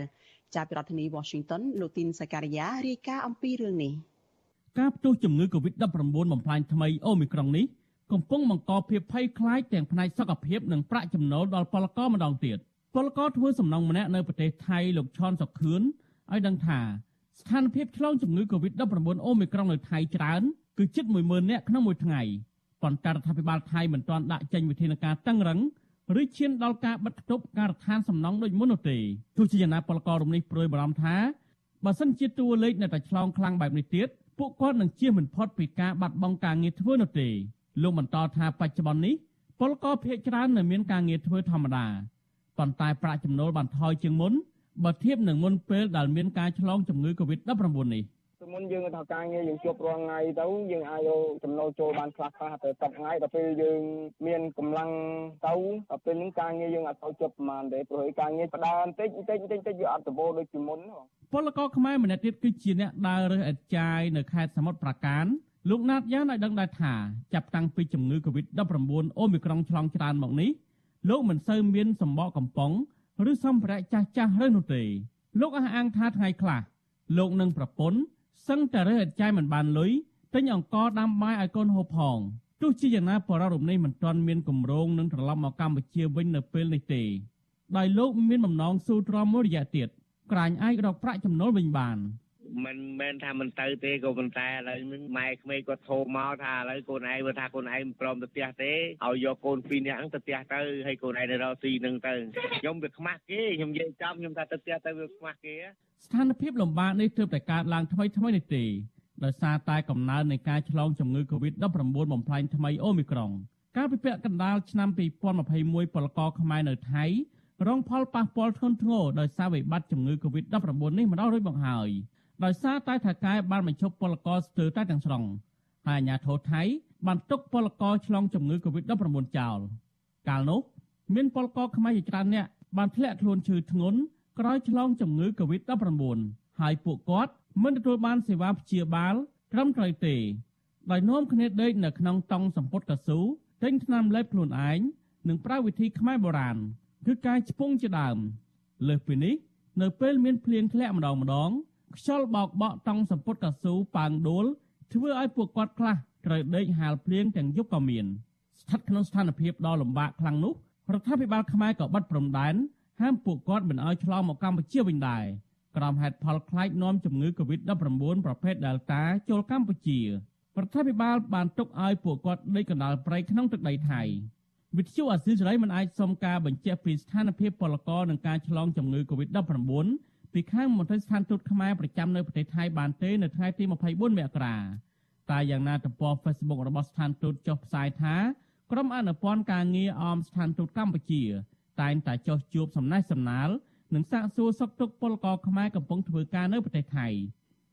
ចាប់ពីរដ្ឋធានី Washington លោកទីនសាការីយ៉ារាយការណ៍អំពីរឿងនេះការផ្ទុះជំងឺ Covid-19 បំផ្លាញថ្មីអូមីក្រុងនេះកំពុងបង្កភាពភ័យខ្លាចទាំងផ្នែកសុខភាពនិងប្រាក់ចំណូលដល់ពលករម្ដងទៀតពលករធ្វើសំណងម្នាក់នៅប្រទេសថៃលោកឆនសុខឿនឲ្យដឹងថាស្ថានភាពឆ្លងជំងឺ Covid-19 អូមីក្រុងនៅថៃច្រើនគឺជិត10000នាក់ក្នុងមួយថ្ងៃ ប៉ុន្តែរដ្ឋាភិបាលថៃមិនទាន់ដាក់ចេញវិធានការតឹងរឹងឬឈានដល់ការបិទគប់ការដ្ឋានសំណង់ដូចមុននោះទេទោះជាយ៉ាងណាពលកររំនេះព្រួយបារម្ភថាបើសិនជាតួលេខនៅតែឆ្លងខ្លាំងបែបនេះទៀតពួកគាត់នឹងជៀសមិនផុតពីការបាត់បង់ការងារធ្វើនោះទេលោកបន្តថាបច្ចុប្បន្ននេះពលករភ័យច្រើននៅមានការងារធ្វើធម្មតាប៉ុន្តែប្រាក់ចំណូលបានថយជាងមុនបើធៀបនឹងមុនពេលដែលមានការឆ្លងជំងឺ Covid-19 នេះ មុនយើងថាការងារយើងជួបរាល់ថ្ងៃទៅយើងអាចយកចំណូលចូលបានខ្លះខ្លះទៅ10ថ្ងៃដល់ពេលយើងមានកម្លាំងទៅដល់ពេលហ្នឹងការងារយើងអត់ទៅជប់ប្រហែលទេព្រោះការងារបដើបន្តិចបន្តិចបន្តិចបន្តិចវាអត់ទៅដូចពីមុនពលករខ្មែរម្នាក់ទៀតគឺជាអ្នកដើររើសអេតចាយនៅខេត្តសមុទ្រប្រាកានលោកណាតយ៉ាងឲ្យដឹងដែរថាចាប់តាំងពីជំងឺ Covid-19 អូមីក្រុងឆ្លងច្រើនមកនេះលោកមិនសូវមានសម្បកកំប៉ុងឬសម្ភារៈចាស់ចាស់រើសនោះទេលោកអះអាងថាថ្ងៃខ្លះលោកនិងប្រពន្ធ សឹងតែរើសអត់ចាយមិនបានលុយទិញអង្ករដាំបាយឲ្យកូនហូបផងទោះជាយ៉ាងណាបរិររំនេះមិនទាន់មានគម្រោងនឹងត្រឡប់មកកម្ពុជាវិញនៅពេលនេះទេដោយលោកមានបំណងស៊ូទ្រាំមួយរយៈទៀតក្រាញអាចរកប្រាក់ចំណូលវិញបាន មិនមែនថាមិនទៅទេក៏ប៉ុន្តែឥឡូវនឹងម៉ែក្មេងគាត់ធោមកថាឥឡូវកូនឯងមើលថាកូនឯងមិនព្រមទៅផ្ទះទេឲ្យយកកូនពីរនាក់ហ្នឹងទៅផ្ទះទៅហើយកូនឯងទៅរកស៊ីហ្នឹងទៅខ្ញុំវាខ្មាស់គេខ្ញុំនិយាយចំខ្ញុំថាទៅផ្ទះទៅវាខ្មាស់គេស្ថានភាពលំបាកនេះទើបតែកើតឡើងថ្មីថ្មីនេះទេដោយសារតែកំណើននៃការឆ្លងជំងឺ Covid-19 បំផ្លាញថ្មីអូមីក្រុងកាលពីពាក់កណ្ដាលឆ្នាំ2021ពលករខ្មែរនៅថៃរងផលប៉ះពាល់ធ្ងន់ធ្ងរដោយសារវិបត្តិជំងឺ Covid-19 នេះម្ដងរួចមកហើយ ដោយសារតែថៅកែបានបញ្ឈប់ពលករស្ទើរតែទាំងស្រុងហើយអាជ្ញាធរថៃបានទុកពលករឆ្លងជំងឺ Covid-19 ចោលកាលនោះមានពលករខ្មែរជាច្រើនអ្នកបានធ្លាក់ខ្លួនឈឺធ្ងន់ក្រោយឆ្លងជំងឺ Covid-19 ហើយពួកគាត់មិនទទួលបានសេវាព្យាបាលត្រឹមត្រូវទេដោយនាំគ្នាដេកនៅក្នុងតង់សម្ពុតកស៊ូទិញថ្នាំលេបខ្លួនឯងនិងប្រើវិធីខ្មែរបុរាណគឺការឆ្ពង់ជាដើមលើសពីនេះនៅពេលមានភ្លៀងធ្លាក់ម្ដងម្ដង ខ្យល់បោកបក់តង់សម្ពុតកស៊ូប៉ាងដួលធ្វើឲ្យពួកគាត់ខ្លះត្រូវដេកហាលភ្លៀងទាំងយប់ក៏មានស្ថិតក្នុងស្ថានភាពដ៏លំបាកខ្លាំងនោះរដ្ឋាភិបាលខ្មែរក៏បិទព្រំដែនហាមពួកគាត់មិនឲ្យឆ្លងមកកម្ពុជាវិញដែរក្រោមហេតុផលខ្លាចនាំជំងឺ Covid-19 ប្រភេទ Delta ចូលកម្ពុជារដ្ឋាភិបាលបានទុកឲ្យពួកគាត់ដេកកណ្ដាលព្រៃក្នុងទឹកដីថៃវិទ្យុអាស៊ីសេរីមិនអាចសុំការបញ្ជាក់ពីស្ថានភាពពលករនឹងការឆ្លងជំងឺ Covid-19 ពីខាងមន្ត្រីស្ថានទូតខ្មែរប្រចាំនៅប្រទេសថៃបានទេនៅថ្ងៃទី24មករាតែយ៉ាងណាទំព័រ Facebook របស់ស្ថានទូតចុះផ្សាយថាក្រុមអនុព័ន្ធការងារអមស្ថានទូតកម្ពុជា តែងតែចុះជួបសំណេះសំណាលនិងសាកសួរសុខទុក្ខពលករខ្មែរកំពុងធ្វើការនៅប្រទេសថៃ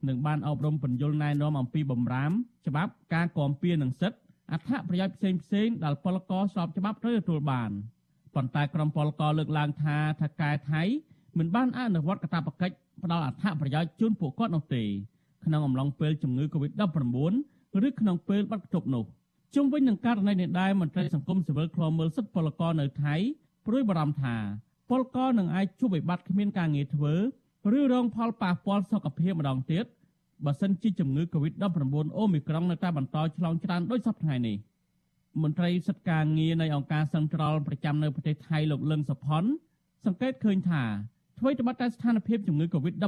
និងបានអប់រំពន្យល់ណែនាំអំពីបំរាមច្បាប់ការគាំពៀនិងសិទ្ធិអត្ថប្រយោជន៍ផ្សេងផ្សេងដែលពលករស្របច្បាប់ត្រូវទទួលបានប៉ុន្តែក្រុមពលករលើកឡើងថាថាកែថៃ មិនបានអនុវត្តកាតព្វកិច្ចផ្ដល់អត្ថប្រយោជន៍ជូនពួកគាត់នោះទេក្នុងអំឡុងពេលជំងឺ Covid-19 ឬក្នុងពេលបាត់បន្ទប់នោះជុំវិញនឹងករណីនេះដែរមន្ត្រីសង្គមស៊ីវិលឃ្លាំមើលសិទ្ធិពលករនៅថៃព្រួយបារម្ភថាពលករនឹងអាចជួបវិបត្តិគ្មានការងារធ្វើឬរងផលប៉ះពាល់សុខភាពម្ដងទៀតបើសិនជាជំងឺ Covid-19 អូមីក្រុងនៅតែបន្តឆ្លងច្រើនដូចសពថ្ងៃនេះមន្ត្រីសិទ្ធិការងារនៃអង្គការសង្ត្រលប្រចាំនៅប្រទេសថៃលោកលឹងសុផុនសង្កេតឃើញថា អ្វីត្បិតតែស្ថានភាពជំងឺ Covid-19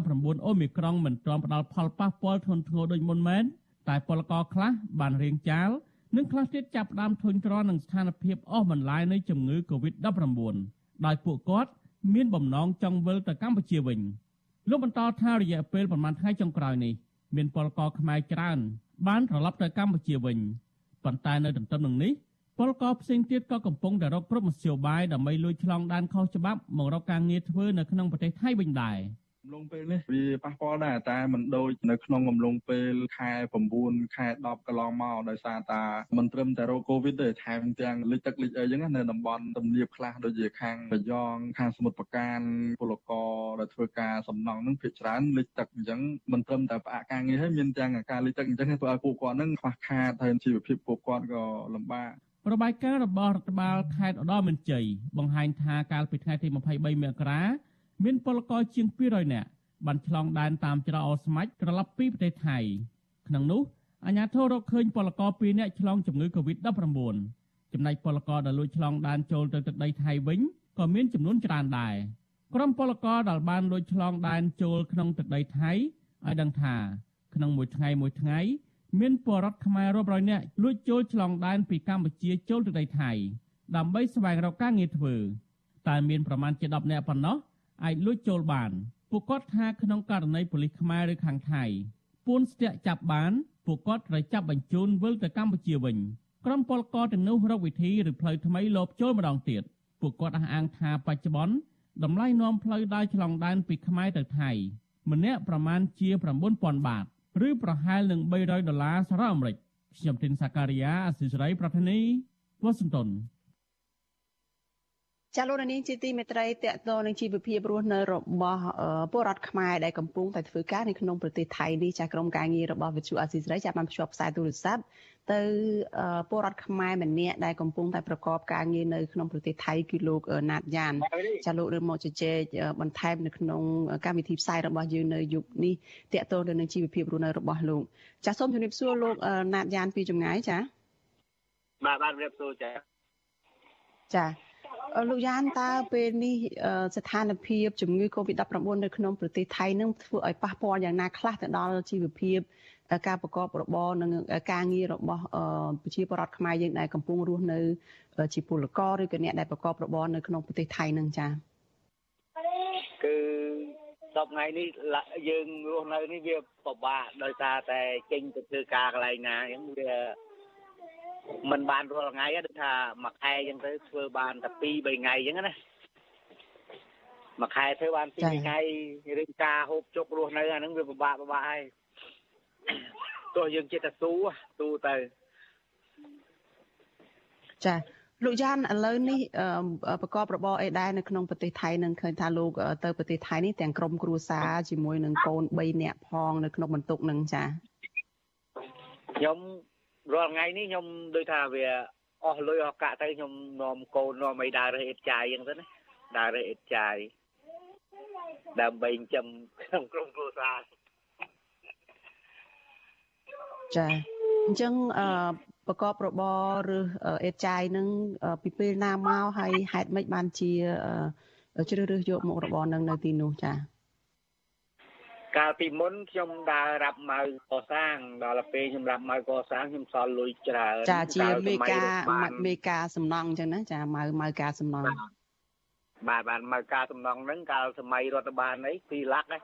អូមីក្រុងមិនទាន់ផ្ដល់ផលប៉ះពាល់ធ្ងន់ធ្ងរដូចមុនមែនតែពលករខ្លះបានរៀងចាលនិងខ្លះទៀតចាប់ផ្ដើមធុញទ្រាន់នឹងស្ថានភាពអស់បន្លាយនៃជំងឺ Covid-19 ដោយពួកគាត់មានបំណងចង់វិលទៅកម្ពុជាវិញលោកបន្តថារយៈពេលប្រមាណថ្ងៃចុងក្រោយនេះមានពលករខ្មែរច្រើនបានត្រឡប់ទៅកម្ពុជាវិញប៉ុន្តែនៅទន្ទឹមនឹងនេះ ពលករផ្សេងទៀតក៏កំពុងតែរកគ្រប់មធ្យោបាយដើម្បីលួចឆ្លងដែនខុសច្បាប់មករកការងារធ្វើនៅក្នុងប្រទេសថៃវិញដែរ។កំឡុងពេលនេះវាប៉ះពាល់ដែរតែមិនដូចនៅក្នុងកំឡុងពេលខែ9ខែ10កន្លងមកដោយសារតាមិនត្រឹមតែរោគកូវីដទេថែមទាំងលិចទឹកលិចអីចឹងនៅតំបន់ទំនាបខ្លះដូចជាខាងប្រយ៉ងខាងសមុទ្រប្រការពលករដែលធ្វើការសំណង់នឹងភាគច្រើនលិចទឹកអញ្ចឹងមិនត្រឹមតែផ្អាកការងារហើយមានទាំងការលិចទឹកអញ្ចឹងធ្វើឲ្យពួកគាត់នឹងខ្វះខាតហើយជីវភាពពួកគាត់ក៏លំបាក របាយការណ៍របស់រដ្ឋបាលខេត្តឧត្តរមានជ័យបង្ហាញថាកាលពីថ្ងៃទី23មករាមានពលករជាង200នាក់បានឆ្លងដែនតាមច្រកអូស្មាច់ត្រឡប់ពីប្រទេសថៃក្នុងនោះអាជ្ញាធររកឃើញពលករ2នាក់ឆ្លងជំងឺ Covid-19 ចំណែកពលករដែលលួចឆ្លងដែនចូលទៅទឹកដីថៃវិញក៏មានចំនួនច្រើនដែរក្រុមពលករដែលបានលួចឆ្លងដែនចូលក្នុងទឹកដីថៃឲ្យដឹងថាក្នុងមួយថ្ងៃមួយថ្ងៃ មានពលរដ្ឋខ្មែររាប់រយនាក់លួចចូលឆ្លងដែនពីកម្ពុជាចូលទឹកដីថៃដើម្បីស្វែងរកការងារធ្វើតែមានប្រមាណជា10នាក់ប៉ុណ្ណោះអាចលួចចូលបានពួកគាត់ថាក្នុងករណីប៉ូលីសខ្មែរឬខាងថៃពួនស្ទាក់ចាប់បានពួកគាត់ត្រូវចាប់បញ្ជូនវិលទៅកម្ពុជាវិញក្រុមពលករទាំងនោះរកវិធីឬផ្លូវថ្មីលបចូលម្ដងទៀតពួកគាត់អះអាងថាបច្ចុប្បន្នតម្លៃនាំផ្លូវដើរឆ្លងដែនពីខ្មែរទៅថៃម្នាក់ប្រមាណជា9000បាត ឬប្រហែលនឹង300ដុល្លារសហរដ្ឋអាមេរិកខ្ញុំទីនសាការីយ៉ាអសិរ័យប្រធានីវ៉ាស៊ីនតោន ចាលោកនាងជាទីមេត្រីតកតនឹងជីវភាពរស់នៅរបស់ពលរដ្ឋខ្មែរដែលកំពុងតែធ្វើការនៅក្នុងប្រទេសថៃនេះចាក្រុមការងាររបស់វិទ្យុអាស៊ីសេរីចាបានភ្ជាប់ខ្សែទូរស័ព្ទទៅពលរដ្ឋខ្មែរម្នាក់ដែលកំពុងតែប្រកបការងារនៅក្នុងប្រទេសថៃគឺលោកណាតយ៉ានចាលោករើមកជជែកបន្ថែមនៅក្នុងកម្មវិធីផ្សាយរបស់យើងនៅយុគនេះតកតទៅនឹងជីវភាពរស់នៅរបស់លោកចាសូមជម្រាបសួរលោកណាតយ៉ានពីចម្ងាយចាបាទបាទជម្រាបសួរចាចា លោកយ៉ានតើពេលនេះស្ថានភាពជំងឺ Covid-19 នៅក្នុងប្រទេសថៃនឹងធ្វើឲ្យប៉ះពាល់យ៉ាងណាខ្លះទៅដល់ជីវភាពការប្រកបរបរនិងការងាររបស់ប្រជាពលរដ្ឋខ្មែរយើងដែលកំពុងរស់នៅ ជាពលករឬក៏អ្នកដែលប្រកបរបរនៅក្នុងប្រទេសថៃនឹងចា៎គឺសពថ្ងៃនេះយើងរស់នៅនេះវាពិបាកដោយសារតែចេញទៅធ្វើការកន្លែងណាអញ្ចឹងវា มันបានរាល់ថ្ងៃដូចថាមួយខែអញ្ចឹងទៅធ្វើបានតែ2 3ថ្ងៃអញ្ចឹងណាមួយខែធ្វើបាន2 3ថ្ងៃរឿងការហូបជុករស់នៅអាហ្នឹងវាពិបាកពិបាកហើយទោះយើងចិត្តតែស៊ូស៊ូទៅចាលោកយ៉ានឥឡូវនេះប្រកបរបរអីដែរនៅក្នុងប្រទេសថៃនឹងឃើញថាលោកទៅប្រទេសថៃនេះទាំងក្រុមគ្រួសារជាមួយនឹងកូន3នាក់ផងនៅក្នុងបន្ទុកនឹងចាខ្ញុំ រាល់ថ្ងៃនេះខ្ញុំដូចថាវាអស់លុយអស់កាក់ទៅខ្ញុំនាំកូននាំអីដើររើសអេតចាយអញ្ចឹងទៅណាដើររើសអេតចាយដើម្បីចិញ្ចឹមក្នុងក្រុមគ្រួសារចាអញ្ចឹងអឺប្រកបរបរឬអេតចាយនឹងពីពេលណាមកហើយហេតុម៉េចបានជាជ្រើសរើសយកមុខរបរនឹងនៅទីនោះចា កាលពីមុនខ្ញុំដើររាប់ម៉ៅកសាងដល់ពេលខ្ញុំរាប់ម៉ៅកសាងខ្ញុំសល់លុយច្រើនចាជាមេកាមេកាសំណង់អញ្ចឹងណាចាម៉ៅម៉ៅការសំណង់បាទបាទម៉ៅការសំណង់ហ្នឹងកាលសម័យរដ្ឋបាលអី2លាក់ហ្នឹង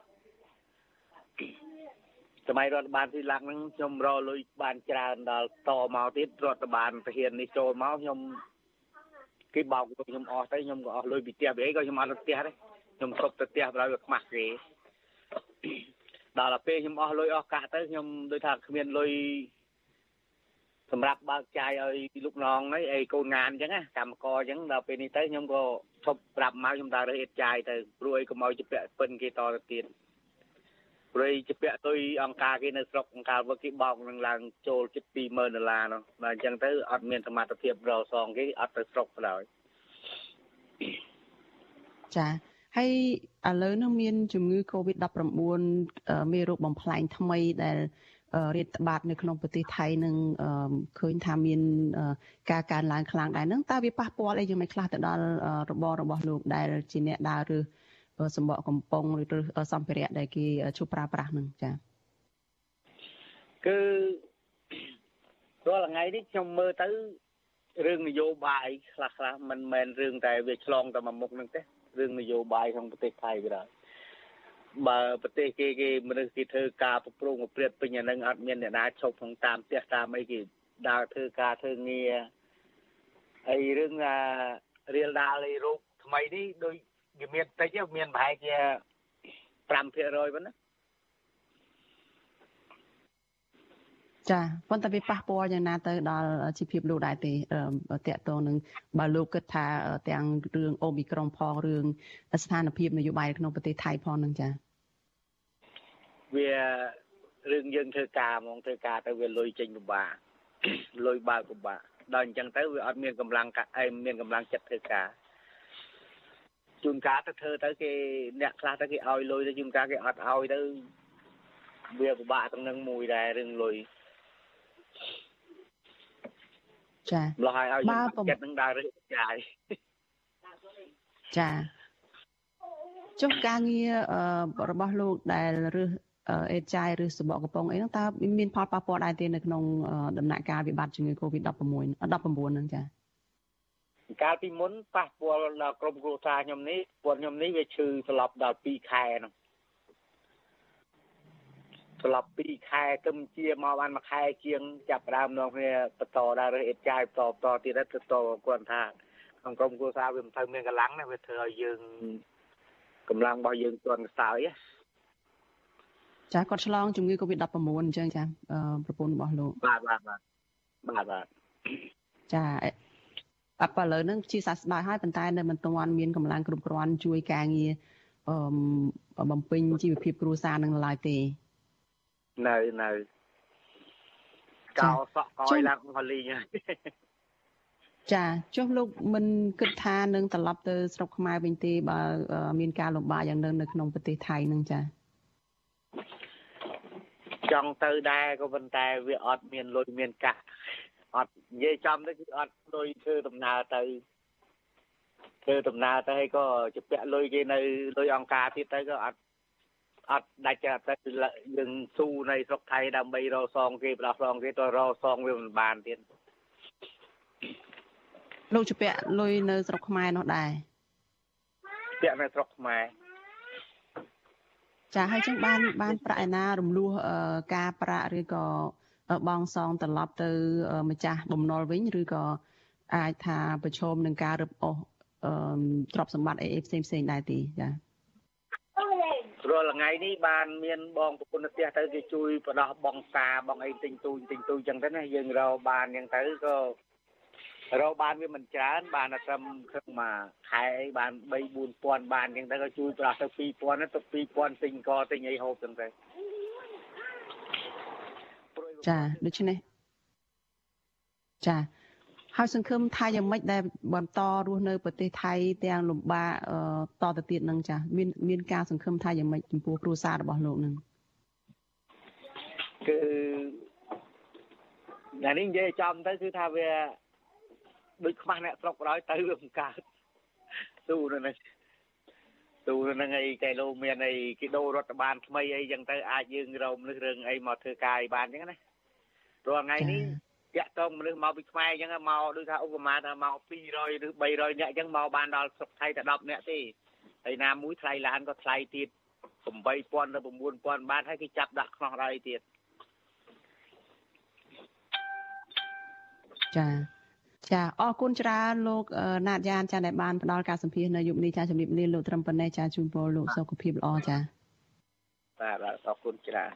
សម័យរដ្ឋបាលទីឡាក់ហ្នឹងខ្ញុំរលុយបានច្រើនដល់តមកទៀតរដ្ឋបាលទាហាននេះចូលមកខ្ញុំគេបោកខ្ញុំអស់ទៅខ្ញុំក៏អស់លុយពីផ្ទះពីអីក៏ខ្ញុំអត់ទៅផ្ទះដែរខ្ញុំសុបទៅផ្ទះបើវាខ្មាស់គេ ដល់ទៅពេលខ្ញុំអស់លុយអស់កាក់ទៅខ្ញុំដូចថាគ្មានលុយសម្រាប់បើកចាយឲ្យលោកน้องហ្នឹងអីកូនងានអញ្ចឹងណាកម្មករអញ្ចឹងដល់ពេលនេះទៅខ្ញុំក៏ឈប់ប្រាប់មកខ្ញុំដើររើសអៀតចាយទៅព្រោះអីកុំឲ្យជាពាក់ពិនគេតទៅទៀតព្រៃជាពាក់ទុយអង្គការគេនៅស្រុកអង្គការវឹកគេបោកនឹងឡើងចូលជិត20000ដុល្លារនោះបាទអញ្ចឹងទៅអត់មានសមត្ថភាពរកសងគេអត់ទៅស្រុកបណ្ដោយចា ហើយឥឡូវនោះមានជំងឺ Covid-19 មេរោគបំផ្លាញថ្មីដែលរាតត្បាតនៅក្នុងប្រទេសថៃនឹងឃើញថាមានការកើនឡើងខ្លាំងដែរនឹងតើវាប៉ះពាល់អីយ៉ាងម៉េចខ្លះទៅដល់របររបស់លោកដែលជាអ្នកដើរឬសម្បកកំប៉ុងឬសម្ភារៈដែលគេជួបប្រើប្រាស់នឹងចា៎គឺរាល់ថ្ងៃនេះខ្ញុំមើលទៅរឿងនយោបាយខ្លះខ្លះមិនមែនរឿងតែវាឆ្លងតែមួយមុខនឹងទេ រឿងនយោបាយក្នុងប្រទេសថៃវាដែរបើប្រទេសគេគេមនុស្សគេធ្វើការប្រព្រឹត្តប្រព្រឹត្តពេញអានឹងអត់មានអ្នកណាឈប់ក្នុងតាមផ្ទះតាមអីគេដើរធ្វើការធ្វើងារហើយរឿងអារៀលដាលអីរូបថ្មីនេះដូចវាមានតិចមានប្រហែលជា5%ប៉ុណ្ណា ចាប៉ុន្តែវាប៉ះពាល់យ៉ាងណាទៅដល់ជីវភាពលោកដែរទេតកតងនឹងបើលោកគិតថាទាំងរឿងអូមីក្រុងផងរឿងស្ថានភាពនយោបាយក្នុងប្រទេសថៃផងនឹងចាវារឿងយើងធ្វើការហ្មងធ្វើការទៅវាលុយចេញពិបាកលុយបើពិបាកដល់អញ្ចឹងទៅវាអត់មានកម្លាំងកាអែមានកម្លាំងចិត្តធ្វើការជួនកាលទៅធ្វើទៅគេអ្នកខ្លះទៅគេឲ្យលុយទៅជួនកាលគេអត់ឲ្យទៅវាពិបាកទាំងនឹងមួយដែររឿងលុយ ចាម្លោះឲ្យឲ្យចិត្តនឹងដើររើសចាយចាចុះការងាររបស់លោកដែលរើសអេតចាយឬសបកកំប៉ុងអីហ្នឹងតើមានផលប៉ះពាល់ដែរទេនៅក្នុងដំណាក់កាលវិបត្តិជំងឺ Covid-19 19ហ្នឹងចា៎កាលពីមុនប៉ះពាល់ដល់ក្រុមគ្រួសារខ្ញុំនេះពួកខ្ញុំនេះវាឈឺស្លាប់ដល់2ខែហ្នឹង ស្លាប់2ខែគឹមជាមកបានមួយខែជាងចាប់ដើមនាំគ្នាបន្តដល់រើសអេតចាយបន្តបន្តទៀតទៅតគាត់ថាក្នុងក្រុមគ្រួសារវាមិនទៅមានកម្លាំងណាវាធ្វើឲ្យយើងកម្លាំងរបស់យើងទាន់ខ្សោយចាគាត់ឆ្លងជំងឺ Covid-19 អញ្ចឹងចាប្រពន្ធរបស់លោកបាទបាទបាទបាទបាទចាអបឥឡូវហ្នឹងជាសះស្បើយហើយប៉ុន្តែនៅមិនទាន់មានកម្លាំងគ្រប់គ្រាន់ជួយការងារអឺបំពេញជីវភាពគ្រួសារនឹងឡើយទេ នៅនៅកោសក់កយឡើងហលីងចាចុះលោកមិនគិតថានឹងត្រឡប់ទៅស្រុកខ្មែរវិញទេបើមានការលំបាកយ៉ាងនឹងនៅក្នុងប្រទេសថៃនឹងចាចង់ទៅដែរក៏ប៉ុន្តែវាអត់មានលុយមានកាក់អត់និយាយចំទៅគឺអត់លុយធ្វើដំណើរទៅធ្វើដំណើរទៅហើយក៏ជាពាក់លុយគេនៅលុយអង្គការទៀតទៅក៏អត់ អត់ដាច់ទៅយើងស៊ូនៅស្រុកថៃដើម្បីរកសងគេផ្ដោះសងគេទៅរកសងវាមិនបានទៀតលោកជាពាក់លុយនៅស្រុកខ្មែរនោះដែរពាក់នៅស្រុកខ្មែរចាហើយចឹងបានបានប្រាក់ឯណារំលោះការប្រាក់ឬក៏បងសងត្រឡប់ទៅម្ចាស់បំណុលវិញឬក៏អាចថាប្រឈមនឹងការរឹបអូសទ្រព្យសម្បត្តិអីផ្សេងផ្សេងដែរទេចា៎ រាល់ថ្ងៃនេះបានមានបងប្រពន្ធផ្ទះទៅគេជួយបដោះបងសាបងអីទិញទូចទិញទូចចឹងទៅណាយើងរកបានចឹងទៅក៏រកបានវាមិនច្រើន បានតែត្រឹមខឹងមកខែអីបាន3 4000បានចឹងទៅក៏ជួយប្រោះទៅ2000ទៅ2000ទិញកទិញអីហូបចឹងទៅចាដូច្នេះចា ហើយសង្ឃឹមថាយ៉ាងម៉េចដែលបន្តរស់នៅប្រទេសថៃទាំងលំបាកតទៅទៀតនឹងចាមានមានការសង្ឃឹមថាយ៉ាងម៉េចចំពោះគ្រួសាររបស់លោកនឹងគឺតែនេះនិយាយចំទៅគឺថាវាដូចខ្មាស់អ្នកស្រុកបណ្ដោយទៅវាមិនកើតទូនៅនេះទូនៅនឹងអីកែលោមានអីគេដូររដ្ឋបាលថ្មីអីចឹងទៅអាចយើងរោមនឹងរឿងអីមកធ្វើការឲ្យបានចឹងណារាល់ថ្ងៃនេះ តាក់តងមនុស្សមកពីខ្មែរអញ្ចឹងមកដូចថាឧបមាថាមក200ឬ300នាក់អញ្ចឹងមកបានដល់ស្រុកថៃតែ10នាក់ទេហើយណាមួយថ្លៃឡានក៏ថ្លៃទៀត8000ទៅ9000បាតហើយគេចាប់ដាក់ខ្នោះដៃទៀតចាចាអរគុណច្រើនលោកណាតយ៉ានចាដែលបានផ្ដល់ការសម្ភាសនៅយុគនេះចាជំរាបលាលោកត្រឹមប៉ុណ្ណេះចាជូនពរលោកសុខភាពល្អចាបាទអរគុណច្រើន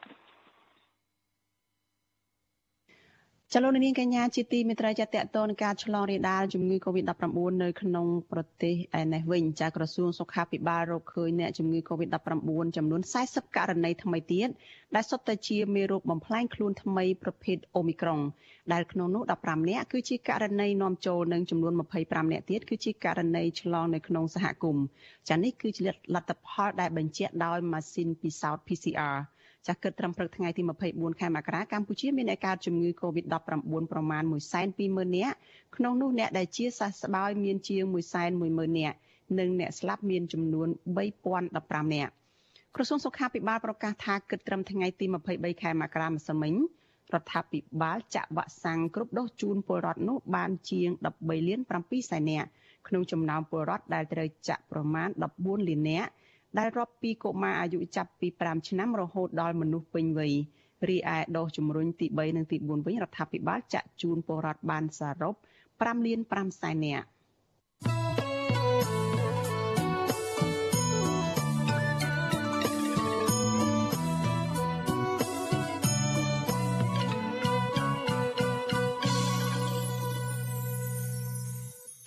ចលនានាងកញ្ញាជាទីមេត្រីចាតតនការឆ្លងរាលដាលជំងឺ Covid-19 នៅក្នុងប្រទេសឯនេះវិញចាក្រសួងសុខាភិបាលរកឃើញអ្នកជំងឺ Covid-19 ចំនួន40ករណីថ្មីទៀតដែលសុទ្ធតែជាមេរោគបំផ្លាញខ្លួនថ្មីប្រភេទ Omicron ដែលក្នុងនោះ15នាក់គឺជាករណីនាំចូលនិងចំនួន25នាក់ទៀតគឺជាករណីឆ្លងនៅក្នុងសហគមន៍ចានេះគឺជាលទ្ធផលដែលបញ្ជាក់ដោយម៉ាស៊ីនពិសោធន៍ PCR ចាស់គិតត្រឹមព្រឹកថ្ងៃទី24ខែមករាកម្ពុជាមានអ្នកកើតជំងឺ Covid-19 ប្រមាណ120,000នាក់ក្នុងនោះអ្នកដែលជាសះស្បើយមានជាង110,000នាក់និងអ្នកស្លាប់មានចំនួន3015នាក់ក្រសួងសុខាភិបាលប្រកាសថាគិតត្រឹមថ្ងៃទី23ខែមករាម្សិលមិញរដ្ឋាភិបាលចាក់វ៉ាក់សាំងគ្រប់ដូសជូនពលរដ្ឋនោះបានជាង13លាន7សែននាក់ក្នុងចំណោមពលរដ្ឋដែលត្រូវចាក់ប្រមាណ14លាននាក់ ដែលរាប់ពីកុមារអាយុចាប់ពី5ឆ្នាំរហូតដល់មនុស្សពេញវ័យរីឯដុសជំរុញទី3និងទី4វិញរដ្ឋាភិបាលចាក់ជូនពលរដ្ឋបានសរុប5លាន5សែននាក់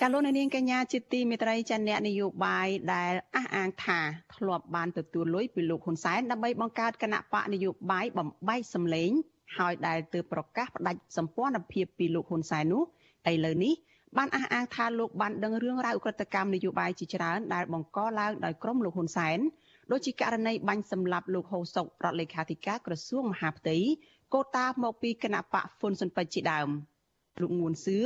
ចាលោកនាងកញ្ញាជាទីមេត្រីចាអ្នកនយោបាយដែលអះអាងថា ធ្លាប់បានទទួលលុយពីលោកហ៊ុនសែនដើម្បីបង្កើតគណៈបកនយោបាយបំបែកសម្លេងហើយដែលទើបប្រកាសផ្ដាច់សម្ព័ន្ធភាពពីលោកហ៊ុនសែននោះឥឡូវនេះបានអះអាងថាលោកបានដឹងរឿងរ៉ាវក្រិតកម្មនយោបាយជាច្រើនដែលបង្កឡើងដោយក្រុមលោកហ៊ុនសែនដូចជាករណីបាញ់សម្លាប់លោកហូសុករដ្ឋលេខាធិការក្រសួងមហាផ្ទៃកូតាមកពីគណៈបកហ៊ុនស៊ុនពេជ្រជាដើមលោកងួនសឿ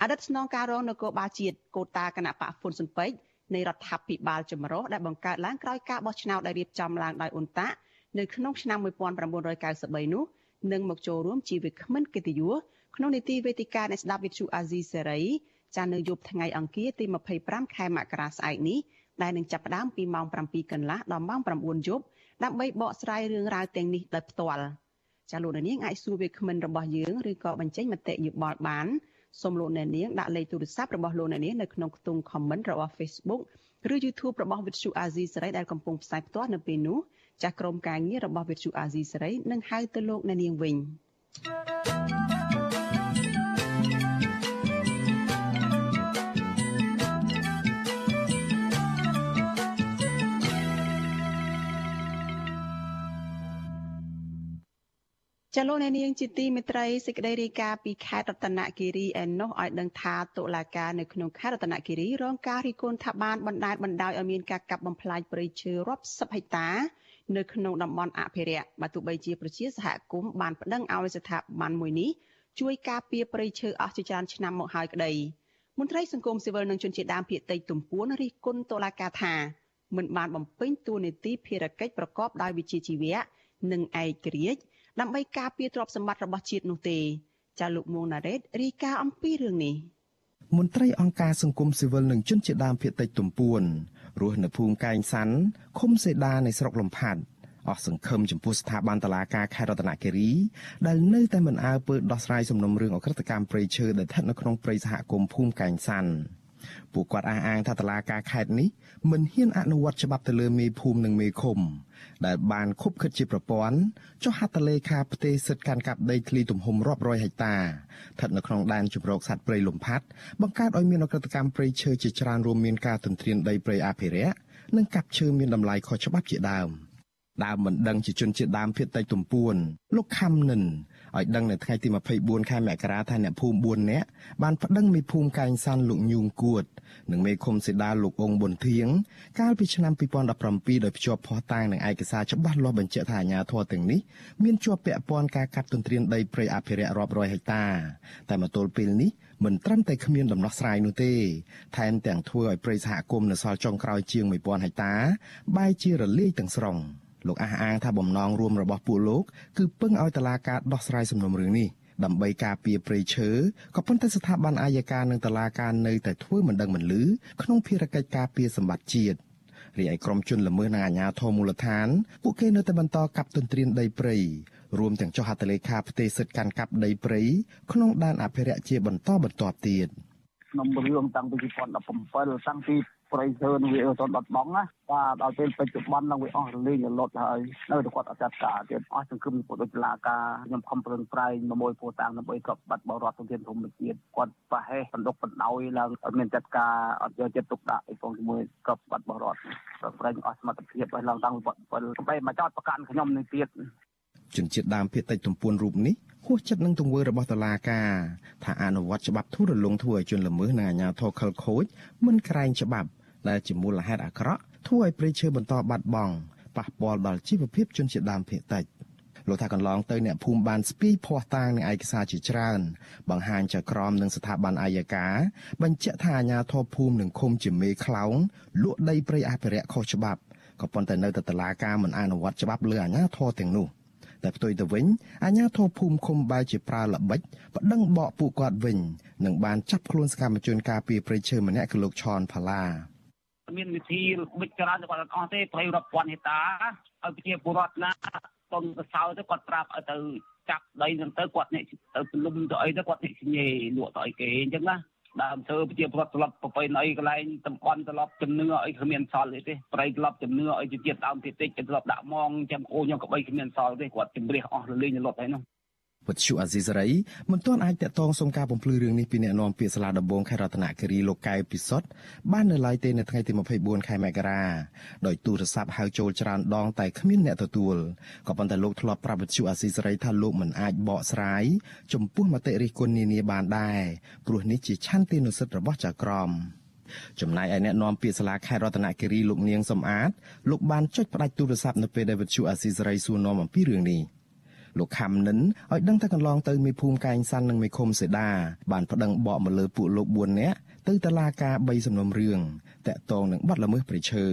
អតីតស្នងការរងនគរបាលជាតិកូតាគណៈបកហ៊ុនស៊ុនពេជ្រ នៃរដ្ឋាភិបាលចម្រុះដែលបង្កើតឡើងក្រោយការបោះឆ្នោតដែលរៀបចំឡើងដោយអ៊ុនតានៅក្នុងឆ្នាំ1993នោះនឹងមកចូលរួមជាវិក្មិនកិត្តិយសក្នុងនីតិវេទិកានៃស្ដាប់វិទ្យុអាស៊ីសេរីចានៅយប់ថ្ងៃអង្គារទី25ខែមករាស្អែកនេះដែលនឹងចាប់ផ្ដើមពីម៉ោង7កន្លះដល់ម៉ោង9យប់ដើម្បីបកស្រាយរឿងរ៉ាវទាំងនេះដោយផ្ទាល់ចាលោកនាងអាចសួរវាគ្មិនរបស់យើងឬក៏បញ្ចេញមតិយោបល់បាន សូមលោកអ្នកនាងដាក់លេខទូរស័ព្ទរបស់លោកអ្នកនាងនៅក្នុងខ្ទង់ comment របស់ Facebook ឬ YouTube របស់ Vithu Azizi សេរីដែលកំពុងផ្សាយផ្ទាល់នៅពេលនេះចាស់ក្រុមការងាររបស់ Vithu Azizi សេរីនឹងហៅទៅលោកអ្នកនាងវិញ ចលនានាងជាទីមេត្រីសេចក្តីរាយការណ៍ពីខេត្តរតនគិរីឯណោះឲ្យដឹងថាតុលាការនៅក្នុងខេត្តរតនគិរីរងការរិះគន់ថាបានបណ្ដាលបណ្ដោយឲ្យមានការកាប់បំផ្លាញព្រៃឈើរាប់សិបហិកតានៅក្នុងតំបន់អភិរក្សបើទោះបីជាប្រជាសហគមន៍បានប្តឹងឲ្យស្ថាប័នមួយនេះជួយការពារព្រៃឈើអស់ជាច្រើនឆ្នាំមកហើយក្តីមន្ត្រីសង្គមស៊ីវិលនិងជនជាតិដើមភាគតិចទំពួនរិះគន់តុលាការថាមិនបានបំពេញតួនាទីភារកិច្ចប្រកបដោយវិជ្ជាជីវៈនិងឯករាជ្យ ដើម្បីការពារទ្រព្យសម្បត្តិរបស់ជាតិនោះទេចាលោកមួងណារ៉េតរីកាអំពីរឿងនេះមន្ត្រីអង្គការសង្គមស៊ីវិលនិងជនជាដើមភាគតិចទំពួនរស់នៅភូមិកែងសាន់ឃុំសេដានៃស្រុកលំផាត់អស់សង្ឃឹមចំពោះស្ថាប័នតុលាការខេត្តរតនគិរីដែលនៅតែមិនអើពើដោះស្រាយសំណុំរឿងអក្រិតកម្មព្រៃឈើដែលស្ថិតនៅក្នុងព្រៃសហគមន៍ភូមិកែងសាន់ពួកគាត់អះអាងថាតុលាការខេត្តនេះ មិនហ៊ានអនុវត្តច្បាប់ទៅលើមេភូមិនិងមេឃុំ ដែលបានខុបខិតជាប្រព័ន្ធចុះហត្ថលេខាផ្ទេរសិទ្ធិកាន់កាប់ដីធ្លីទំហំរាប់រយហិកតាស្ថិតនៅក្នុងដែនជម្រកសត្វព្រៃលំផាត់បង្កើតឲ្យមានអក្រិតកម្មព្រៃឈើជាច្រើនរួមមានការទន្ទ្រានដីព្រៃអភិរក្សនិងកាប់ឈើមានតម្លៃខុសច្បាប់ជាដើម។ដើមមិនដឹងជាជនជាតិដើមភាគតិចទំពួនលោកខំនិន ឲ្យដឹងនៅថ្ងៃទី24ខែមករាថាអ្នកភូមិ4នាក់បានប្តឹងមេភូមិកែងសាន់លោកញូងគួតនិងមេឃុំសេដាលោកអងប៊ុនធៀងកាលពីឆ្នាំ2017ដោយភ្ជាប់ភស្តុតាងនឹងឯកសារច្បាស់លាស់បញ្ជាក់ថាអាញាធរទាំងនេះមានជាប់ពាក់ព័ន្ធការកាប់ទន្ទ្រានដីព្រៃអភិរក្សរាប់រយហិកតាតែមកទល់ពេលនេះមិនត្រឹមតែគ្មានដំណោះស្រាយនោះទេថែមទាំងធ្វើឲ្យព្រៃសហគមន៍នៅសល់ចុងក្រោយជាង1000ហិកតាបែរជារលាយទាំងស្រុង។ លោកអះអាងថាបំណងរួមរបស់ពួកលោកគឺពឹងឲ្យតឡាការដោះស្រាយសំណុំរឿងនេះដើម្បីការពារព្រៃឈើក៏ប៉ុន្តែស្ថាប័នអាយកានិងតឡាការនៅតែធ្វើមិនដឹងមិនលឺក្នុងភារកិច្ចការពារសម្បត្តិជាតិរីឯក្រុមជនល្មើសនិងអាជ្ញាធរមូលដ្ឋានពួកគេនៅតែបន្តកាប់ទន្ទ្រានដីព្រៃរួមទាំងចុះហត្ថលេខាផ្ទេរសិទ្ធិកាន់កាប់ដីព្រៃក្នុងដែនអភិរក្សជាបន្តបន្ទាប់ទៀតក្នុងរឿងតាំងពី2017តាំងពី ប្រៃឈើនឹងវាអត់បាត់បង់ណាបាទដល់ពេលបច្ចុប្បន្ននឹងវាអស់រលីងរលត់ហើយនៅតែគាត់អត់ចាត់ការទៀតអស់សង្គមពុទ្ធតុលាការខ្ញុំខំប្រឹងប្រែងមួយពោតាំងដើម្បីកប់បាត់បរដ្ឋធនធម្មជាតិគាត់ប្រហែសបណ្ដុកបណ្ដោយឡើងអត់មានចាត់ការអត់យកចិត្តទុកដាក់ឯផងជាមួយកប់បាត់បរដ្ឋប្រែងអស់សមត្ថភាពឲ្យឡើងតាំងពី7បែបមកចោតប្រកាន់ខ្ញុំនេះទៀតជនជាតិដើមភាគតិចទំពួនរូបនេះ ហួសចិត្តនឹងទង្វើរបស់តុលាការថាអនុវត្តច្បាប់ធូររលុងធ្វើឲ្យជនល្មើសនិងអាជ្ញាធរខលខូចមិនក្រែងច្បាប់ដែលជាមូលហេតុអាក្រក់ធ្វើឲ្យព្រៃឈើបន្តបាត់បង់ប៉ះពាល់ដល់ជីវភាពជនជាតិដើមភាគតិចលោកថាកន្លងទៅអ្នកភូមិបានស្ពាយភ័ស្តុតាងនឹងឯកសារជាច្រើន បង្ហាញចក្រមនឹងស្ថាប័នអាយកាបញ្ជាក់ថាអាជ្ញាធរភូមិនិងឃុំជាមេខ្លោងលក់ដីព្រៃអភិរក្សខុសច្បាប់ក៏ប៉ុន្តែនៅតែតឡាការមិនអនុវត្តច្បាប់លើអាជ្ញាធរទាំងនោះ តែផ្ទុយទៅវិញអាជ្ញាធរភូមិឃុំបែរជាប្រើល្បិចប្តឹងបកពួកគាត់វិញនិងបានចាប់ខ្លួនសកម្មជនការពារព្រៃឈើម្នាក់គឺលោកឆនផាឡាមានវិធីបិទច្រើនគាត់អត់ទេព្រៃរាប់ពាន់ហិកតាឲ្យប្រជាពលរដ្ឋណាតុនទៅសោទៅគាត់ប្រាប់ឲ្យទៅចាប់ដីហ្នឹងទៅគាត់នេះទៅពលុំទៅអីទៅគាត់នេះញេលក់ទៅអីគេអញ្ចឹងណា ដើមធ្វើប្រជាពលរដ្ឋត្រឡប់ប្រពៃណីកន្លែងតំបន់ត្រឡប់ជំនឿអីគ្មានសល់ទេប្រៃត្រឡប់ជំនឿអីជាតិដើមតិចតិចត្រឡប់ដាក់មងចាំអូខ្ញុំក៏បីគ្មានសល់ទេគាត់ជំរះអស់រលេងលត់ហើយនោះ វត្តជូអាស៊ីសេរីមិនទាន់អាចតាក់ទងសុំការបំភ្លឺរឿងនេះពីអ្នកនាំពាក្យសាលាដំបងខេត្តរតនគិរីលោកកែវពិសុទ្ធបាននៅឡើយទេនៅថ្ងៃទី24ខែមករាដោយទូរស័ព្ទហៅចូលច្រើនដងតែគ្មានអ្នកទទួលក៏ប៉ុន្តែលោកធ្លាប់ប្រាប់វត្តជូអាស៊ីសេរីថាលោកមិនអាចបកស្រាយចំពោះមតិរិះគន់នានាបានដែរព្រោះនេះជាឆន្ទានុសិទ្ធិរបស់ចៅក្រមចំណែកឯអ្នកនាំពាក្យសាលាខេត្តរតនគិរីលោកនាងសំអាតលោកបានចុចផ្ដាច់ទូរស័ព្ទនៅពេលដែលវិទ្យុអាស៊ីសេរីសួរនាំអំពីរឿងនេះ។ លោកខំនិនឲ្យដឹងថាកន្លងទៅមេភូមិកែងសាន់និងមេឃុំសេដាបានប្តឹងបកមកលើពួកលោក4នាក់ទៅតុលាការ3សំណុំរឿងតាក់ទងនឹងបទល្មើសព្រៃឈើ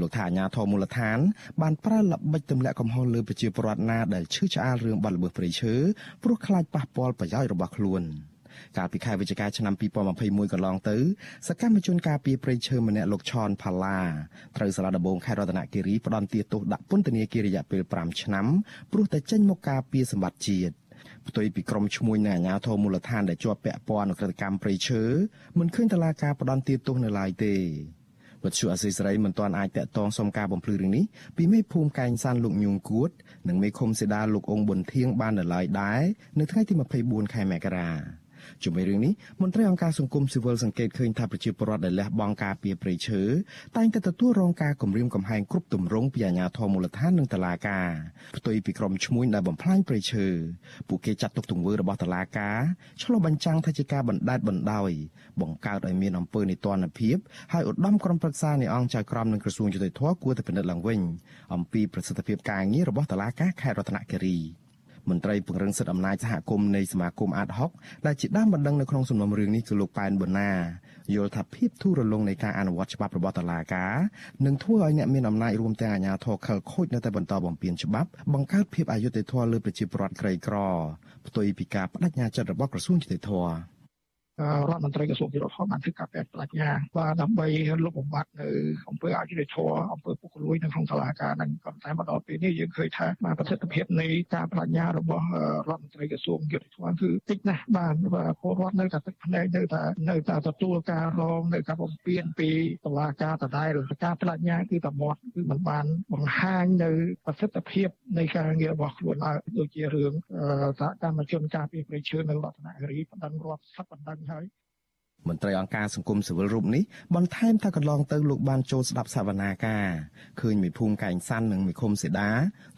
លោកថាអាញាធរមូលដ្ឋាន បានប្រើល្បិចទម្លាក់កំហុសលើប្រជាពលរដ្ឋណាដែលឈឺឆ្អាលរឿងបទល្មើសព្រៃឈើព្រោះខ្លាចប៉ះពាល់ប្រយោជន៍របស់ខ្លួន។ កាលពីខែវិច្ឆិកាឆ្នាំ2021កន្លងទៅសកម្មជនការពារព្រៃឈើម្នាក់លោកឆនផាឡាត្រូវសាលាដំបងខេត្តរតនគិរីផ្ដន្ទាទោសដាក់ពន្ធនាគាររយៈពេល5ឆ្នាំព្រោះតែចេញមកការពារសម្បត្តិជាតិផ្ទុយពីក្រុមឈ្មួញនិងអាជ្ញាធរមូលដ្ឋានដែលជាប់ពាក់ព័ន្ធនឹងក្រតកម្មព្រៃឈើមិនឃើញតឡាការផ្ដន្ទាទោសនៅឡើយទេវត្តជូអសីសេរីមិនទាន់អាចតាក់ទងសុំការបំភ្លឺរឿងនេះពីមេភូមិកែងសានលោកញូងគួត និងមេឃុំសេដាលោកអងប៊ុនធៀងបាននៅឡើយដែរនៅថ្ងៃទី24ខែមករា ជាមួយរឿងនេះមន្ត្រីអង្គការសង្គមស៊ីវិលសង្កេតឃើញថាប្រជាពលរដ្ឋដែលលះបង់ការពារព្រៃឈើតែងតែទទួលរងការគំរាមកំហែងគ្រប់ទម្រង់ពីអាជ្ញាធរមូលដ្ឋាននិងតុលាការផ្ទុយពីក្រុមឈ្មួញដែលបំផ្លាញព្រៃឈើពួកគេចាត់ទុកទង្វើរបស់តុលាការឆ្លុះបញ្ចាំងថាជាការបណ្តែតបណ្តោយបង្កើតឲ្យមានអំពើនីតិរដ្ឋភាពហើយឧត្តមក្រុមប្រឹក្សានៃអង្គចៅក្រមនិងក្រសួងយុតិធធគួរតែពិនិត្យឡើងវិញ អំពីប្រសិទ្ធភាពការងាររបស់តុលាការខេត្តរតនគិរី។ មន្ត្រីពង្រឹងសិទ្ធិអំណាចសហគមន៍នៃសមាគមអាតហុកដែលជាដើមបណ្ដឹងនៅក្នុងសំណុំរឿងនេះគឺលោកប៉ែនប៊ុនណាយល់ថាភាពធូររលុងនៃការអនុវត្តច្បាប់របស់តុលាការនឹងធ្វើឲ្យអ្នកមានអំណាចរួមទាំងអាជ្ញាធរខលខូចនៅតែបន្តបំពានច្បាប់បង្កើតភាពអយុត្តិធម៌លើប្រជាពលរដ្ឋក្រីក្រផ្ទុយពីការបដិញ្ញាចិត្តរបស់ក្រសួងយុតិធធម៌ រដ្ឋមន្ត្រីក្រសួងយុទ្ធភ័ពបានធ្វើការប្រាជ្ញាបាទដើម្បីលុបបំបាត់នៅអំពើអយុត្តិធម៌អំពើពុករលួយនៅក្នុងសាលាការហ្នឹងក៏តែមកដល់ពេលនេះយើងឃើញថាប្រសិទ្ធភាពនៃការប្រាជ្ញារបស់រដ្ឋមន្ត្រីក្រសួងយុទ្ធភ័ពគឺតិចណាស់បាទពលរដ្ឋនៅតែទឹកភ្នែកនៅតែនៅតែទទួលការរងនៅការបំពេញពីសាលាការដដែលការប្រាជ្ញាគឺតែមាត់គឺមិនបានបង្ហាញនៅប្រសិទ្ធភាពនៃការងាររបស់ខ្លួនឡើយដូចជារឿងសហកម្មជនការពីប្រៃឈើនៅរតនគិរីបណ្ដឹងរាប់សិបបណ្ដឹងហើយមន្ត្រីអង្គការសង្គមស៊ីវិលរូបនេះបន្ថែមថាកន្លងទៅលោកបានចូលស្ដាប់សវនាការឃើញមេភូមិកែងសាន់និងមេឃុំសេដា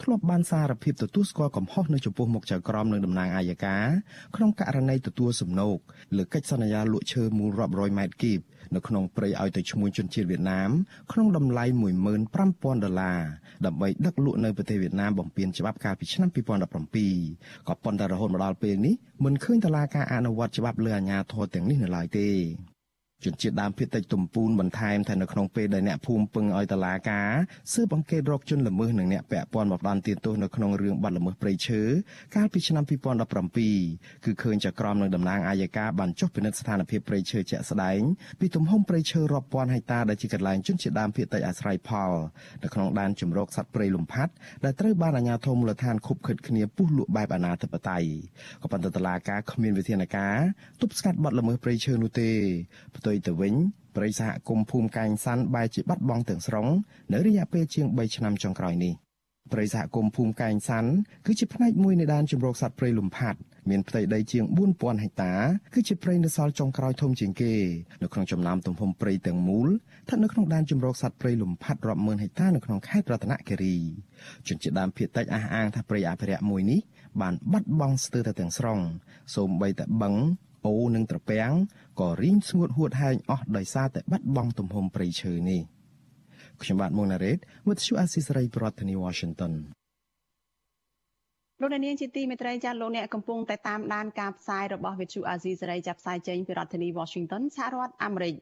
ធ្លាប់បានសារភាពទទួលស្គាល់កំហុសនៅចំពោះមុខចៅក្រមនិងតំណាងអាយកាក្នុងករណីទទួលសំណូកលើកិច្ចសន្យាលក់ឈើមូលរាប់រយម៉ែត្រគីប នៅក្នុងព្រៃឲ្យទៅឈ្មួញជនជាតិវៀតណាមក្នុងតម្លៃ15000ដុល្លារដើម្បីដឹកលក់នៅប្រទេសវៀតណាមបំពេញច្បាប់កាលពីឆ្នាំ2017ក៏ប៉ុន្តែរហូតមកដល់ពេលនេះមិនឃើញតឡាការអនុវត្តច្បាប់លើអាជ្ញាធរទាំងនេះនៅឡើយទេ ជនជាតិដើមភាគតិចទំពូនបន្ថែមថានៅក្នុងពេលដែលអ្នកភូមិពឹងឲ្យតឡាការស៊ើបអង្កេតរកជនល្មើសនិងអ្នកពាក់ព័ន្ធមកផ្ដន់ទាទោសនៅក្នុងរឿងបាត់ល្មើសព្រៃឈើកាលពីឆ្នាំ2017គឺឃើញចក្រមនឹងតំណាងអាយកាបានចុះពិនិត្យស្ថានភាពព្រៃឈើជាក់ស្ដែងពីទំហំព្រៃឈើរាប់ពាន់ហិកតាដែលជាកន្លែងជនជាតិដើមភាគតិចអាស្រ័យផលនៅក្នុងដែនជំរកសត្វព្រៃលំផាត់ដែលត្រូវបានអាជ្ញាធរមូលដ្ឋានខុបខិតគ្នាពុះលក់បែបអនាធិបតេយ្យក៏ប៉ុន្តែតឡាការគ្មានវិធានការទប់ស្កាត់បាត់ល្មើសព្រៃឈើនោះទេផ្ទុយទៅវិញវិញប្រិយសហគមន៍ភូមិកែងសាន់បែរជាបាត់បង់ទាំងស្រុងនៅរយៈពេលជាង3ឆ្នាំចុងក្រោយនេះប្រិយសហគមន៍ភូមិកែងសាន់គឺជាផ្នែកមួយនៃដែនជម្រកសត្វព្រៃលំផាត់មានផ្ទៃដីជាង4000ហិកតាគឺជាព្រៃនៅសល់ចុងក្រោយធំជាងគេនៅក្នុងចំណោមទំហំព្រៃទាំងមូលស្ថិតនៅក្នុងដែនជម្រកសត្វព្រៃលំផាត់រាប់ម៉ឺនហិកតានៅក្នុងខេត្តរតនគិរីជនជាតិដើមភាគតិចអះអាងថាព្រៃអភិរក្សមួយនេះបានបាត់បង់ស្ទើរតែទាំងស្រុងសូម្បីតែបឹង អូនិងត្រពាំងក៏រីងស្ងួតហួតហែងអស់ដោយសារតែបាត់បង់ទំហំព្រៃឈើនេះខ្ញុំបាទមុងណារ៉េត with you Assisary ប្រធានាធិបតី Washington លោកនាងជាទីមេត្រីចាស់លោកអ្នកកំពុងតែតាមដានការផ្សាយរបស់ Vithu Azizi សេរីចាប់ផ្សាយចេញពីរដ្ឋធានី Washington សហរដ្ឋអាមេរិក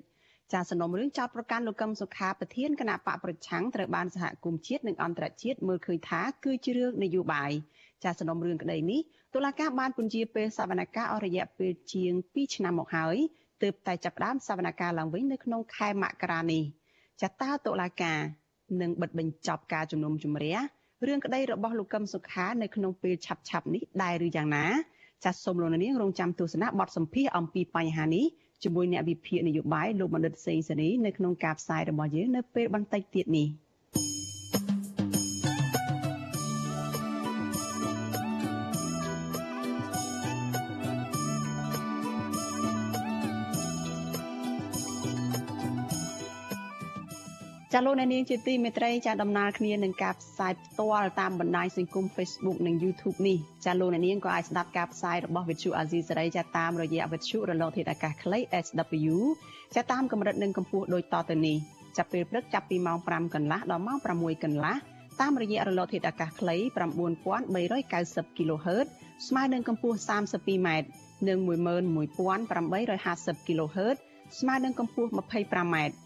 ចាសំណុំរឿងចោតប្រកាន់លោកកឹមសុខាប្រធានគណៈបកប្រឆាំងត្រូវបានសហគមន៍ជាតិនិងអន្តរជាតិមើលឃើញថាគឺជារឿងនយោបាយចាសំណុំរឿងក្តីនេះ តុលាការបានពន្យាពេលសវនកម្មអស់រយៈពេលជាង2ឆ្នាំមកហើយទើបតែចាប់ផ្ដើមសវនកម្មឡើងវិញនៅក្នុងខែមករានេះចាតើតុលាការនឹងបិទបញ្ចប់ការជំនុំជម្រះរឿងក្តីរបស់លោកកឹមសុខានៅក្នុងពេលឆាប់ឆាប់នេះដែរឬយ៉ាងណាចាសសូមលោកនាងរងចាំទស្សនាបទសម្ភាសអំពីបញ្ហានេះជាមួយអ្នកវិភាគនយោបាយលោកបណ្ឌិតសេងសេរីនៅក្នុងការផ្សាយរបស់យើងនៅពេលបន្តិចទៀតនេះ។ ចាលោកអ្នកនាងជាទីមេត្រីចាដំណើរគ្នានឹងការផ្សាយផ្ទាល់តាមបណ្ដាញសង្គម Facebook និង YouTube នេះចាលោកអ្នកនាងក៏អាចស្ដាប់ការផ្សាយរបស់ Vithu Azizi សេរីចាតាមរយៈ Vithu រលកធាតុអាកាសខ្លី SW ចាតាមកម្រិតនិងកម្ពស់ដូចតទៅនេះចាប់ពេលព្រឹកចាប់ពីម៉ោង5កន្លះដល់ម៉ោង6កន្លះតាមរយៈរលកធាតុអាកាសខ្លី9390 kHz ស្មើនឹងកម្ពស់ 32m និង11850 kHz ស្មើនឹងកម្ពស់ 25m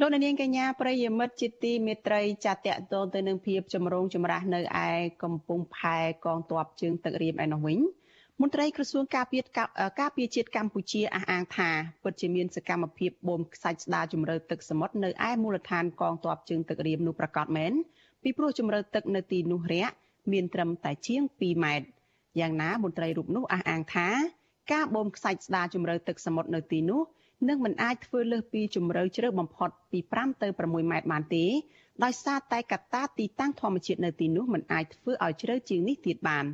លោកនាងកញ្ញាប្រិយមិត្តជាទីមេត្រីចាតតតទៅនឹងភាពចម្រូងចម្រាសនៅឯកំពង់ផែកងទ័ពជើងទឹករៀមឯនោះវិញមន្ត្រីក្រសួងការពារការពារជាតិកម្ពុជាអះអាងថាពិតជាមានសកម្មភាពបូមខ្សាច់ស្ដារជំរឿទឹកសមុទ្រនៅឯមូលដ្ឋានកងទ័ពជើងទឹករៀមនោះប្រកាសមែនពីព្រោះជំរឿទឹកនៅទីនោះរាក់មានត្រឹមតែជាង2ម៉ែត្រយ៉ាងណាមន្ត្រីរូបនោះអះអាងថាការបូមខ្សាច់ស្ដារជំរឿទឹកសមុទ្រនៅទីនោះ នឹងមិនអាចធ្វើលើសពីជម្រៅជ្រៅបំផុតពី5ទៅ6ម៉ែត្របានទេដោយសារតែកត្តាទីតាំងធម្មជាតិនៅទីនោះមិនអាចធ្វើឲ្យជ្រៅជាងនេះទៀតបាន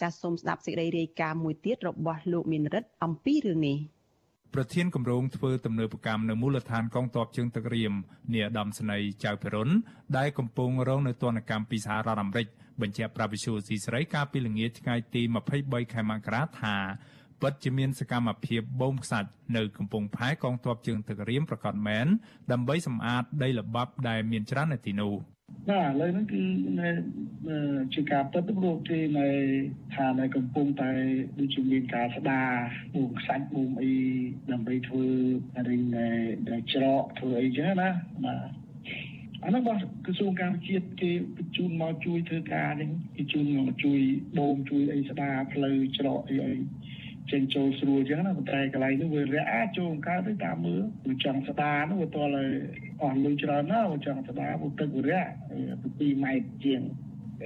ចាសសូមស្ដាប់សេចក្តីរាយការណ៍មួយទៀតរបស់លោកមានរិទ្ធអំពីរឿងនេះប្រធានគម្រោងធ្វើទំនើបកម្មនៅមូលដ្ឋានកងទ័ពជើងទឹករៀមនាឧត្តមស្នីចៅភិរុនដែលកំពុងរងនៅទណ្ឌកម្មពីសហរដ្ឋអាមេរិកបញ្ជាក់ប្រាប់វិសុយស៊ីស្រីកាលពីល្ងាចថ្ងៃទី23ខែមករាថា ពពិតជាមានសកម្មភាពបូមខ្សាច់នៅកំពង់ផែកងទ័ពជើងទឹករៀមប្រកាសមែនដើម្បីសម្អាតដីល្បាប់ដែលមានច្រើននៅទីនោះបាទឥឡូវហ្នឹងគឺនៅជាការពិតទៅលោកគេនៅថានៅកំពុងតែដូចជាមានការស្ដារបូមខ្សាច់បូមអីដើម្បីធ្វើរិញដែលច្រកធ្វើអីចឹងណាបាទអានោះបាទក្រសួងការជាតិគេបញ្ជូនមកជួយធ្វើការនេះគេជូនមកជួយបូមជួយអីស្ដារផ្លូវច្រកអីអី ចេញចូលស្រួលចឹងណាប៉ុន្តែកន្លែងនោះវារាក់អាចចូលកើតទៅតាមមើលវាចង់ស្ដារនោះវាតើអស់លុយច្រើនណាស់វាចង់ស្ដារវាទឹកវារាក់2ម៉ែត្រជាង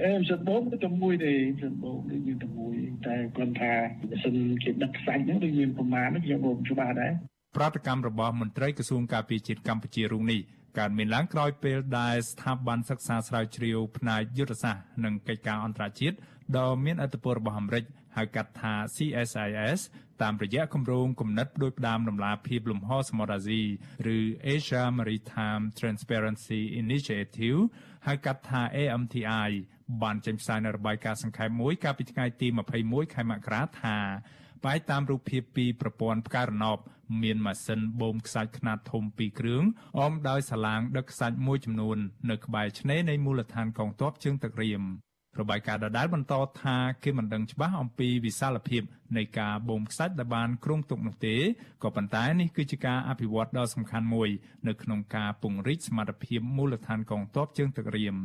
អេសិនបងទៅជាមួយទេសនបងដូចមានតែមួយតែគាត់ថាសិនគេដឹកខ្សាច់ហ្នឹងដូចមានប្រមាណខ្ញុំបងច្បាស់ដែរប្រតិកម្មរបស់មន្ត្រីក្រសួងការពារជាតិកម្ពុជារុងនេះកើតមានឡើងក្រោយពេលដែលស្ថាប័នសិក្សាស្រាវជ្រាវផ្នែកយុទ្ធសាស្ត្រនិងកិច្ចការអន្តរជាតិដ៏មានឥទ្ធិពលរបស់អាមេរិក ហៅកាត់ថា CSIS តាមរយៈគម្រោងគំនិតដោយផ្ដាមដំណាភាពលំហសមុទ្រអាស៊ីឬ Asia Maritime Transparency Initiative ហៅកាត់ថា AMTI បានចេញផ្សាយនៅរបាយការណ៍សង្ខេបមួយកាលពីថ្ងៃទី21ខែមករាថាបែបតាមរូបភាពពីប្រព័ន្ធផ្កាយរណបមានម៉ាស៊ីនបូមខ្សាច់ខ្នាតធំ2គ្រឿងអមដោយសាឡាងដឹកខ្សាច់មួយចំនួន នៅក្បែរឆ្នេរនៃមូលដ្ឋានកងទ័ពជើងទឹករៀម របាយការណ៍ដដែលបន្តថាគេមិនដឹងច្បាស់អំពីវិសាលភាពនៃការបូមខ្សាច់ដែលបានគ្រោងទុកនោះទេក៏ប៉ុន្តែនេះគឺជាការអភិវឌ្ឍដ៏សំខាន់មួយនៅក្នុងការពង្រីកសមត្ថភាពមូលដ្ឋានកងទ័ពជើងទឹករៀម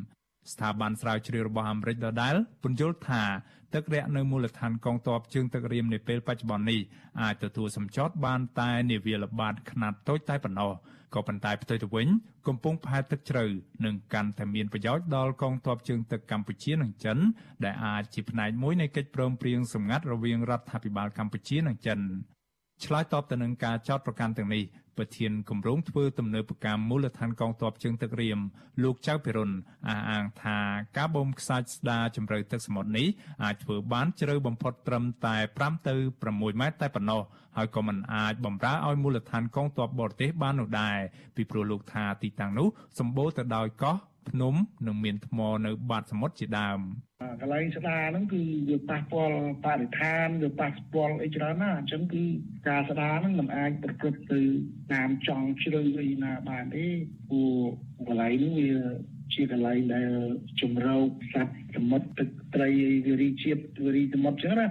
ស្ថាប័នស្រាវជ្រាវរបស់អាមេរិកដដែលពន្យល់ថាទឹករាក់នៅមូលដ្ឋានកងទ័ពជើងទឹករៀមនាពេលបច្ចុប្បន្ននេះអាចទទួលសម្ចតបានតែនាវាល្បាតខ្នាតតូចតែប៉ុណ្ណោះ ក៏ប៉ុន្តែផ្ទុយទៅវិញកំពុងផែទឹកជ្រៅនឹងកាន់តែមានប្រយោជន៍ដល់កងទ័ពជើងទឹកកម្ពុជានិងចិន ដែលអាចជាផ្នែកមួយនៃកិច្ចព្រមព្រៀងសម្ងាត់រវាងរដ្ឋាភិបាលកម្ពុជានិងចិន ឆ្លើយតបទៅនឹងការចោទប្រកាន់ទាំងនេះប្រធានគម្រោងធ្វើទំនើបកម្មមូលដ្ឋានកងទ័ពជើងទឹករៀមលោកចៅពិរុនអះអាងថាការបូមខ្សាច់ស្ដារជម្រៅទឹកសមុទ្រនេះអាចធ្វើបានជ្រៅបំផុតត្រឹមតែ5ទៅ6ម៉ែត្រតែប៉ុណ្ណោះហើយក៏មិនអាចបំរើឲ្យមូលដ្ឋានកងទ័ពបរទេសបាននោះដែរពីព្រោះលោកថាទីតាំងនោះសម្បូរទៅដោយកោះ ភ្នំនិងមានថ្មនៅបាតសមុទ្រជាដើមកន្លែងស្ដារហ្នឹងគឺវាប៉ះពាល់បរិស្ថានវាប៉ះពាល់អីច្រើនណាអញ្ចឹងគឺការស្ដារហ្នឹងមិនអាចប្រព្រឹត្តទៅតាមចង់ជ្រៅអីណាបានទេព្រោះកន្លែងហ្នឹងវាជាកន្លែងដែលជំរោគសត្វសមុទ្រទឹកត្រីវារីជាតិវារីសមុទ្រអញ្ចឹងណា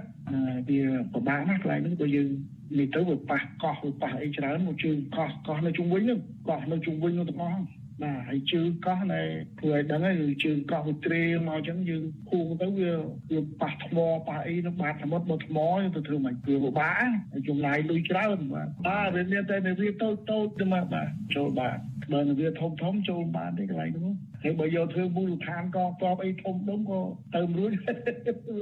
វាពិបាកណាស់កន្លែងហ្នឹងក៏យើងនេះទៅវាប៉ះកោះវាប៉ះអីច្រើនមកជើងកោះកោះនៅជុំវិញហ្នឹងកោះនៅជុំវិញនោះទាំងអស់ បាទហើយជើងកោះនៅធ្វើឲ្យដឹងហើយជើងកោះវាត្រេមកអញ្ចឹងយើងគូទៅវាវាប៉ះថ្មប៉ះអីនៅបាតសមុទ្រមកថ្មទៅធ្វើមិនគឺពិបាកហើយចំណាយលុយច្រើនបាទបាទវាមានតែនៅវាតូចតូចទៅមកបាទចូលបាទបើនៅវាធំធំចូលបានទេកន្លែងនោះហើយបើយកធ្វើមូលដ្ឋានកងទ័ពអីធំដុំក៏ទៅមិនរួច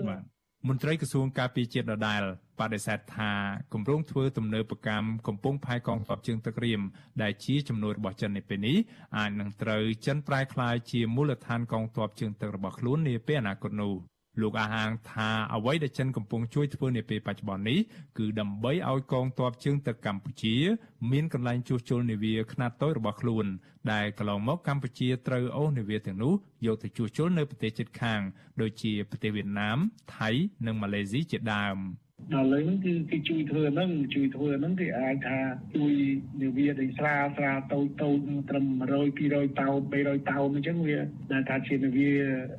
បាទ មន្ត្រីក្រសួងការពារជាតិដដែលបដិសេធថាគម្រោងធ្វើទំនើបកម្មកំពុងផែកងទ័ពជើងទឹករៀមដែលជាចំនួនរបស់ចិននៅពេលនេះអាចនឹងត្រូវចិនប្រែក្លាយជាមូលដ្ឋានកងទ័ពជើងទឹករបស់ខ្លួននាពេលអនាគតនោះ លោកអះអាងថាអ្វីដែលចិនកំពុងជួយធ្វើនាពេលបច្ចុប្បន្ននេះគឺដើម្បីឲ្យកងទ័ពជើងទឹកកម្ពុជា មានកន្លែងជួសជុលនាវាខ្នាតតូចរបស់ខ្លួន ដែលកន្លងមកកម្ពុជាត្រូវអូសនាវាទាំងនោះយកទៅជួសជុលនៅប្រទេសជិតខាង ដូចជាប្រទេសវៀតណាមថៃនិងម៉ាឡេស៊ីជាដើម។ ដល់លើហ្នឹងគឺគេជួយធ្វើហ្នឹងជួយធ្វើហ្នឹងគេអាចថាជួយនាវាដែលស្រាលស្រាលតូចតូចត្រឹម100 200តោន300តោនអញ្ចឹងវាដែលថាជានាវា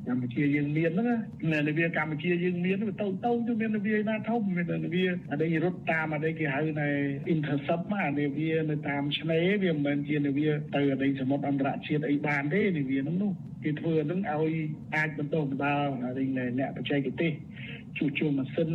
កម្ពុជាយើងមានហ្នឹងណានាវាកម្ពុជាយើងមានវាតូចតូចមាននាវាណាធំមាននាវាអីរត់តាមអីគេហៅនៅ intercept អានាវានៅតាមឆ្នេរវាមិនមែនជានាវាទៅអីសមុទ្រអន្តរជាតិអីបានទេនាវាហ្នឹងនោះគេធ្វើហ្នឹងឲ្យអាចបន្តបណ្ដាលអ្នកបច្ចេកទេស ជួសជុលម៉ាស៊ីន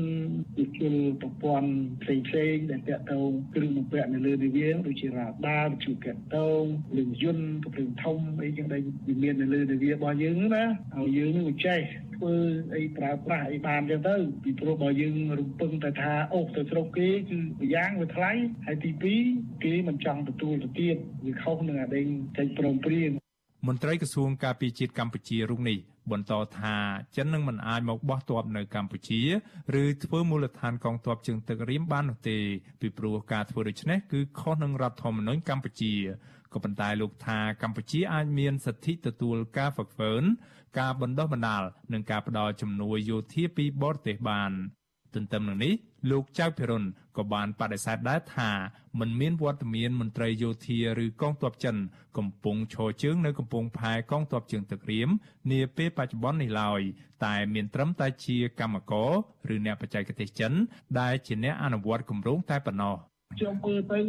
ជួសជុលប្រព័ន្ធផ្សេងផ្សេងដែលតាក់ទងគ្រឿងបំពាក់នៅលើនាវាដូចជារ៉ាដាវិទ្យុកាត់តងលឿនយន្តកំភ្លើងធំអីចឹងដែលមាននៅលើនាវារបស់យើងណាហើយយើងនឹងចេះធ្វើអីប្រើប្រាស់អីបានចឹងទៅពីព្រោះបើយើងរំពឹងតែថាអូសទៅស្រុកគេគឺម្យ៉ាងវាថ្លៃហើយទី2គេមិនចង់ទទួលទៅទៀតវាខុសនឹងអាដេញចេញព្រមព្រៀង មន្ត្រីក្រសួងការពារជាតិកម្ពុជារុកនេះបន្តថាចិននឹងមិនអាចមកបោះទ័ពនៅកម្ពុជាឬធ្វើមូលដ្ឋានកងទ័ពជើងទឹករៀមបាននោះទេពីព្រោះការធ្វើដូច្នេះគឺខុសនឹងរដ្ឋធម្មនុញ្ញកម្ពុជាក៏ប៉ុន្តែលោកថាកម្ពុជាអាចមានសិទ្ធិទទួលការហ្វឹកហ្វឺនការបណ្ដោះបណ្ដាលនិងការផ្ដល់ជំនួយយោធាពីបរទេសបាន ទន្ទឹមនឹងនេះលោកចៅភិរុនក៏បានបដិសេធដែរថាមិនមានវត្តមានមន្ត្រីយោធាឬកងទ័ពចិន កំពុងឈរជើងនៅកំពង់ផែកងទ័ពជើងទឹករៀមនាពេលបច្ចុប្បន្ននេះឡើយតែមានត្រឹមតែជាកម្មករឬអ្នកបច្ចេកទេសចិនដែលជាអ្នកអនុវត្តគម្រោងតែប៉ុណ្ណោះ ខ្ញុំមើលទៅ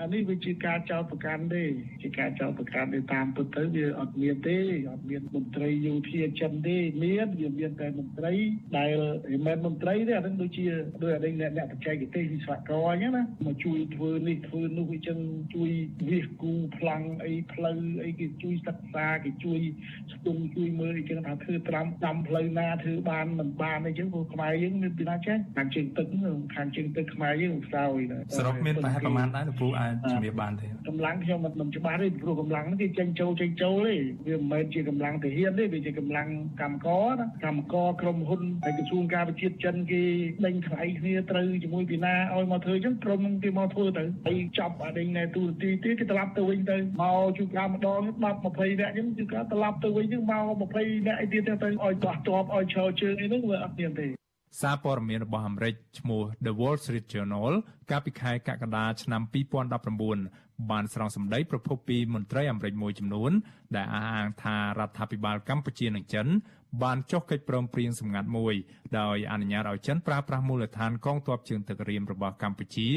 អានេះវាជាការចោទប្រកាន់ទេជាការចោទប្រកាន់ទៅតាមពិតទៅវាអត់មានទេអត់មានមន្ត្រីយោធាចិនទេមានវាមានតែមន្ត្រីដែលមិនមែនមន្ត្រីទេអានឹងដូចជាដូចអានេះអ្នកអ្នកបច្ចេកទេសវិស្វករអញ្ចឹងណាមកជួយធ្វើនេះធ្វើនោះអញ្ចឹងជួយវាសគូប្លង់អីផ្លូវអីគេជួយសិក្សាគេជួយស្ទុំជួយមើលអញ្ចឹងថាធ្វើត្រាំតាមផ្លូវណាធ្វើបានមិនបានអីចឹងព្រោះខ្មែរយើងមានពីណាចេះខាងជើងទឹកខាងជើងទឹកខ្មែរយើងខ្សោយសរុបមានប្រហែលប្រមាណដែរលោកគ្រូអាចជំរាបបានទេកម្លាំងខ្ញុំមិនច្បាស់ទេព្រោះកម្លាំងនេះគេចេញចូលចេញចូលទេវាមិនមែនជាកម្លាំងទាហានទេវាជាកម្លាំងកម្មករណាកម្មករក្រុមហ៊ុនហើយក្រសួងការវិជាតិចិនគេដេញថ្លៃគ្នាត្រូវជាមួយពីណាឲ្យមកធ្វើអញ្ចឹងក្រុមគេមកធ្វើទៅហើយចាប់អាដេញនៅទូរទីទៀតគេត្រឡប់ទៅវិញទៅមកជួបការម្ដង10 20នាក់អញ្ចឹងជួបការត្រឡប់ទៅវិញហ្នឹងមក20នាក់អីទៀតទៅឲ្យដោះតបឲ្យឈរជើងអីហ្នឹងវាអត់មានទេ សារព័ត៌មានរបស់អាមេរិកឈ្មោះ The Wall Street Journal កាលពីខែកក្កដាឆ្នាំ2019បានស្រង់សម្ដីប្រភពពីមន្ត្រីអាមេរិកមួយចំនួន ដែលអះអាងថារដ្ឋាភិបាលកម្ពុជានិងចិនបានចុះកិច្ចព្រមព្រៀងសម្ងាត់មួយដោយអនុញ្ញាតឲ្យចិនប្រើប្រាស់មូលដ្ឋានកងទ័ពជើងទឹករៀមរបស់កម្ពុជា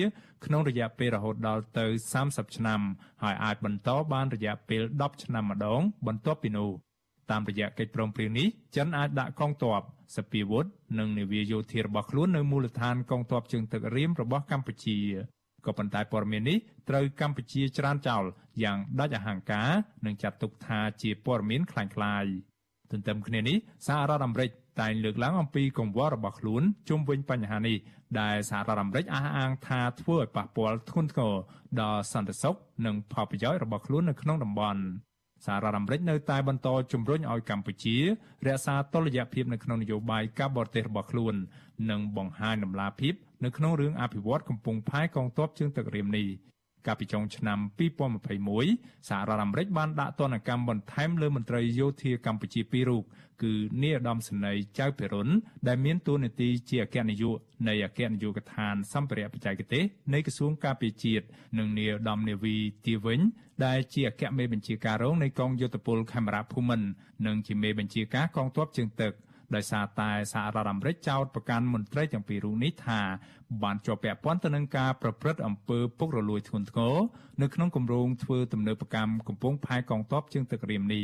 ក្នុងរយៈពេលរហូតដល់ទៅ30ឆ្នាំហើយអាចបន្តបានរយៈពេល10ឆ្នាំម្ដងបន្ទាប់ពីនោះ តាមរយៈកិច្ចព្រមព្រៀងនេះចិនអាចដាក់កងទ័ពសពាវុធនិងនាវាយោធារបស់ខ្លួននៅមូលដ្ឋានកងទ័ពជើងទឹករៀមរបស់កម្ពុជាក៏ប៉ុន្តែព័ត៌មាននេះត្រូវកម្ពុជាច្រានចោលយ៉ាងដាច់អហង្ការនិងចាត់ទុកថាជាព័ត៌មានក្លែងក្លាយទន្ទឹមគ្នានេះសហរដ្ឋអាមេរិកតែងលើកឡើងអំពីកង្វល់របស់ខ្លួនជុំវិញបញ្ហានេះដែលសហរដ្ឋអាមេរិកអះអាងថាធ្វើឲ្យប៉ះពាល់ធ្ងន់ធ្ងរដល់សន្តិសុខនិងផលប្រយោជន៍របស់ខ្លួននៅក្នុងតំបន់។ សហរដ្ឋអាមេរិកនៅតែបន្តជំរុញឲ្យកម្ពុជា រក្សាតុល្យភាពនៅក្នុងនយោបាយការបរទេសរបស់ខ្លួន និងបង្ហាញដំណាភាពនៅក្នុងរឿងអភិវឌ្ឍកំពង់ផែកងទ័ពជើងទឹករៀមនេះ កាលពីចុងឆ្នាំ2021សហរដ្ឋអាមេរិកបានដាក់ទណ្ឌកម្មបន្ថែមលើមន្ត្រីយោធាកម្ពុជាពីររូបគឺនាយឧត្តមសេនីយ៍ចៅភិរុនដែលមានតួនាទីជាអគ្គនាយកនៃអគ្គនាយកដ្ឋានសម្ភារៈបច្ចេកទេសនៃក្រសួងការពារជាតិនិងនាយឧត្តមនាវីទីវិញដែលជាអគ្គមេបញ្ជាការរងនៃកងយោធពលខេមរៈភូមិន្ទនិងជាមេបញ្ជាការកងទ័ពជើងទឹកដោយសារតែសហរដ្ឋអាមេរិកចោទប្រកាន់មន្ត្រីទាំងពីររូបនេះថា បានជាប់ពាក់ព័ន្ធទៅនឹងការប្រព្រឹត្តអំពើពុករលួយធ្ងន់ធ្ងរនៅក្នុងគម្រោងធ្វើទំនើបកម្មកំពង់ផែកងទ័ពជើងទឹករៀមនេះ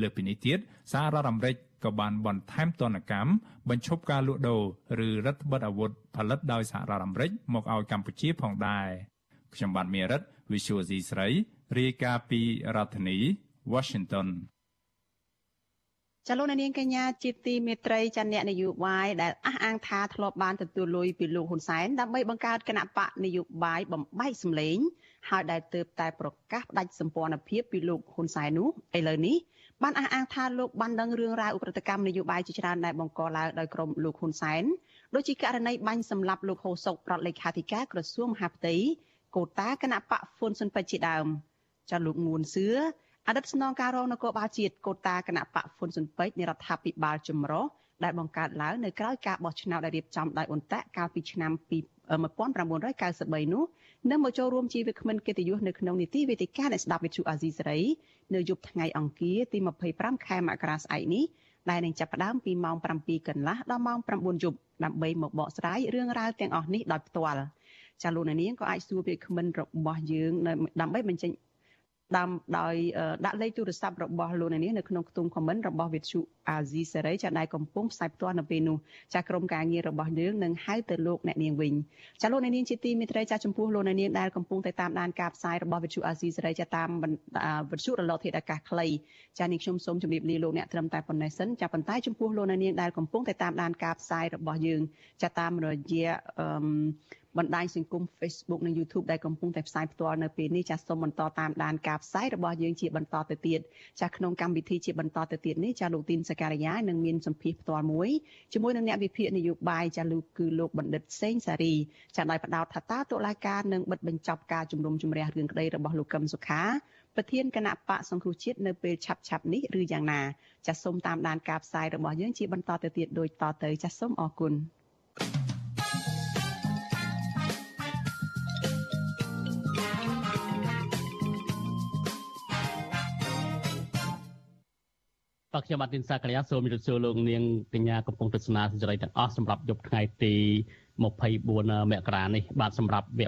លើពីនេះទៀតសហរដ្ឋអាមេរិកក៏បានបន្ថែមទណ្ឌកម្មបញ្ឈប់ការលក់ដូរឬរដ្ឋបិទអាវុធផលិតដោយសហរដ្ឋអាមេរិកមកឲ្យកម្ពុជាផងដែរខ្ញុំបាទមេរិត Visual C ស្រីរាយការណ៍ពីរដ្ឋធានី Washington ចលនានាងកញ្ញាជាទីមេត្រីចាអ្នកនយោបាយដែលអះអាងថាធ្លាប់បានទទួលលុយពីលោកហ៊ុនសែនដើម្បីបង្កើតគណៈបកនយោបាយបំបែកសម្លេងហើយដែលទើបតែប្រកាសផ្ដាច់សម្ព័ន្ធភាពពីលោកហ៊ុនសែននោះឥឡូវនេះបានអះអាងថាលោកបានដឹងរឿងរ៉ាវឧក្រិដ្ឋកម្មនយោបាយជាច្រើនដែលបង្កឡើងដោយក្រុមលោកហ៊ុនសែនដូចជាករណីបាញ់សម្លាប់លោកហូសុកប្រតលេខាធិការក្រសួងមហាផ្ទៃកូតាគណៈបកហ្វុនស៊ុនពេជ្រជាដើមចាលោកងួនសឿ អតីតស្នងការរងនគរបាលជាតិកូតាគណៈបកហ្វុនស៊ុនពេជ្រនៃរដ្ឋាភិបាលចម្រុះដែលបង្កើតឡើងនៅក្រៅការបោះឆ្នោតដែលរៀបចំដោយអ៊ុនតាក់កាលពីឆ្នាំ1993នោះនឹងមកចូលរួមជាវាគ្មិនកិត្តិយសនៅក្នុងនីតិវេទិកានៃស្ដាប់វិទ្យុអាស៊ីសេរីនៅយប់ថ្ងៃអង្គារទី25ខែមករាស្អែកនេះដែលនឹងចាប់ផ្ដើមពីម៉ោង7កន្លះដល់ម៉ោង9យប់ដើម្បីមកបកស្រាយរឿងរ៉ាវទាំងអស់នេះដោយផ្ទាល់ចាលោកនាងក៏អាចសួរវាគ្មិនរបស់យើងដើម្បីបញ្ចេញ តាមដោយដាក់លេខទូរស័ព្ទរបស់លោកអ្នកនាងនៅក្នុងខ្ទង់ comment របស់វិទ្យុអាស៊ីសេរីចាដែលកំពុងផ្សាយផ្ទាល់នៅពេលនោះចាក្រុមការងាររបស់យើងនឹងហៅទៅលោកអ្នកនាងវិញចាលោកអ្នកនាងជាទីមេត្រីចាចំពោះលោកអ្នកនាងដែលកំពុងតែតាមដានការផ្សាយរបស់វិទ្យុអាស៊ីសេរីចាតាមវិទ្យុរលកធាតុអាកាសខ្លីចានេះខ្ញុំសូមជម្រាបលាលោកអ្នកត្រឹមតែប៉ុណ្ណេះសិនចាប៉ុន្តែចំពោះលោកអ្នកនាងដែលកំពុងតែតាមដានការផ្សាយរបស់យើងចាតាមរយៈអឺ បណ្ដាញសង្គម Facebook និង YouTube ដែលកំពុងតែផ្សាយផ្ទាល់នៅពេលនេះចាសសូមបន្តតាមដានការផ្សាយរបស់យើងជាបន្តទៅទៀតចាសក្នុងកម្មវិធីជាបន្តទៅទៀតនេះចាសលោកទីនសការីយ៉ានឹងមានសម្ភារផ្ទាល់មួយជាមួយនឹងអ្នកវិភាគនយោបាយចាសលោកគឺលោកបណ្ឌិតសេងសារីចាសដោយផ្ដោតថាតើតុលាការនឹងបិទបញ្ចប់ការជំនុំជម្រះរឿងក្តីរបស់លោកកឹមសុខាប្រធានគណៈបកសង្គ្រោះជាតិនៅពេលឆាប់ឆាប់នេះឬយ៉ាងណាចាសសូមតាមដានការផ្សាយរបស់យើងជាបន្តទៅទៀតដូចតទៅចាសសូមអរគុណ thank you បាទខ្ញុំបាទទីនសាករិយាសូមជម្រាបសួរលោកនាងកញ្ញាកំពុងទស្សនាសេចក្តីទាំងអស់សម្រាប់យប់ថ្ងៃទី24មករានេះបាទសម្រាប់វ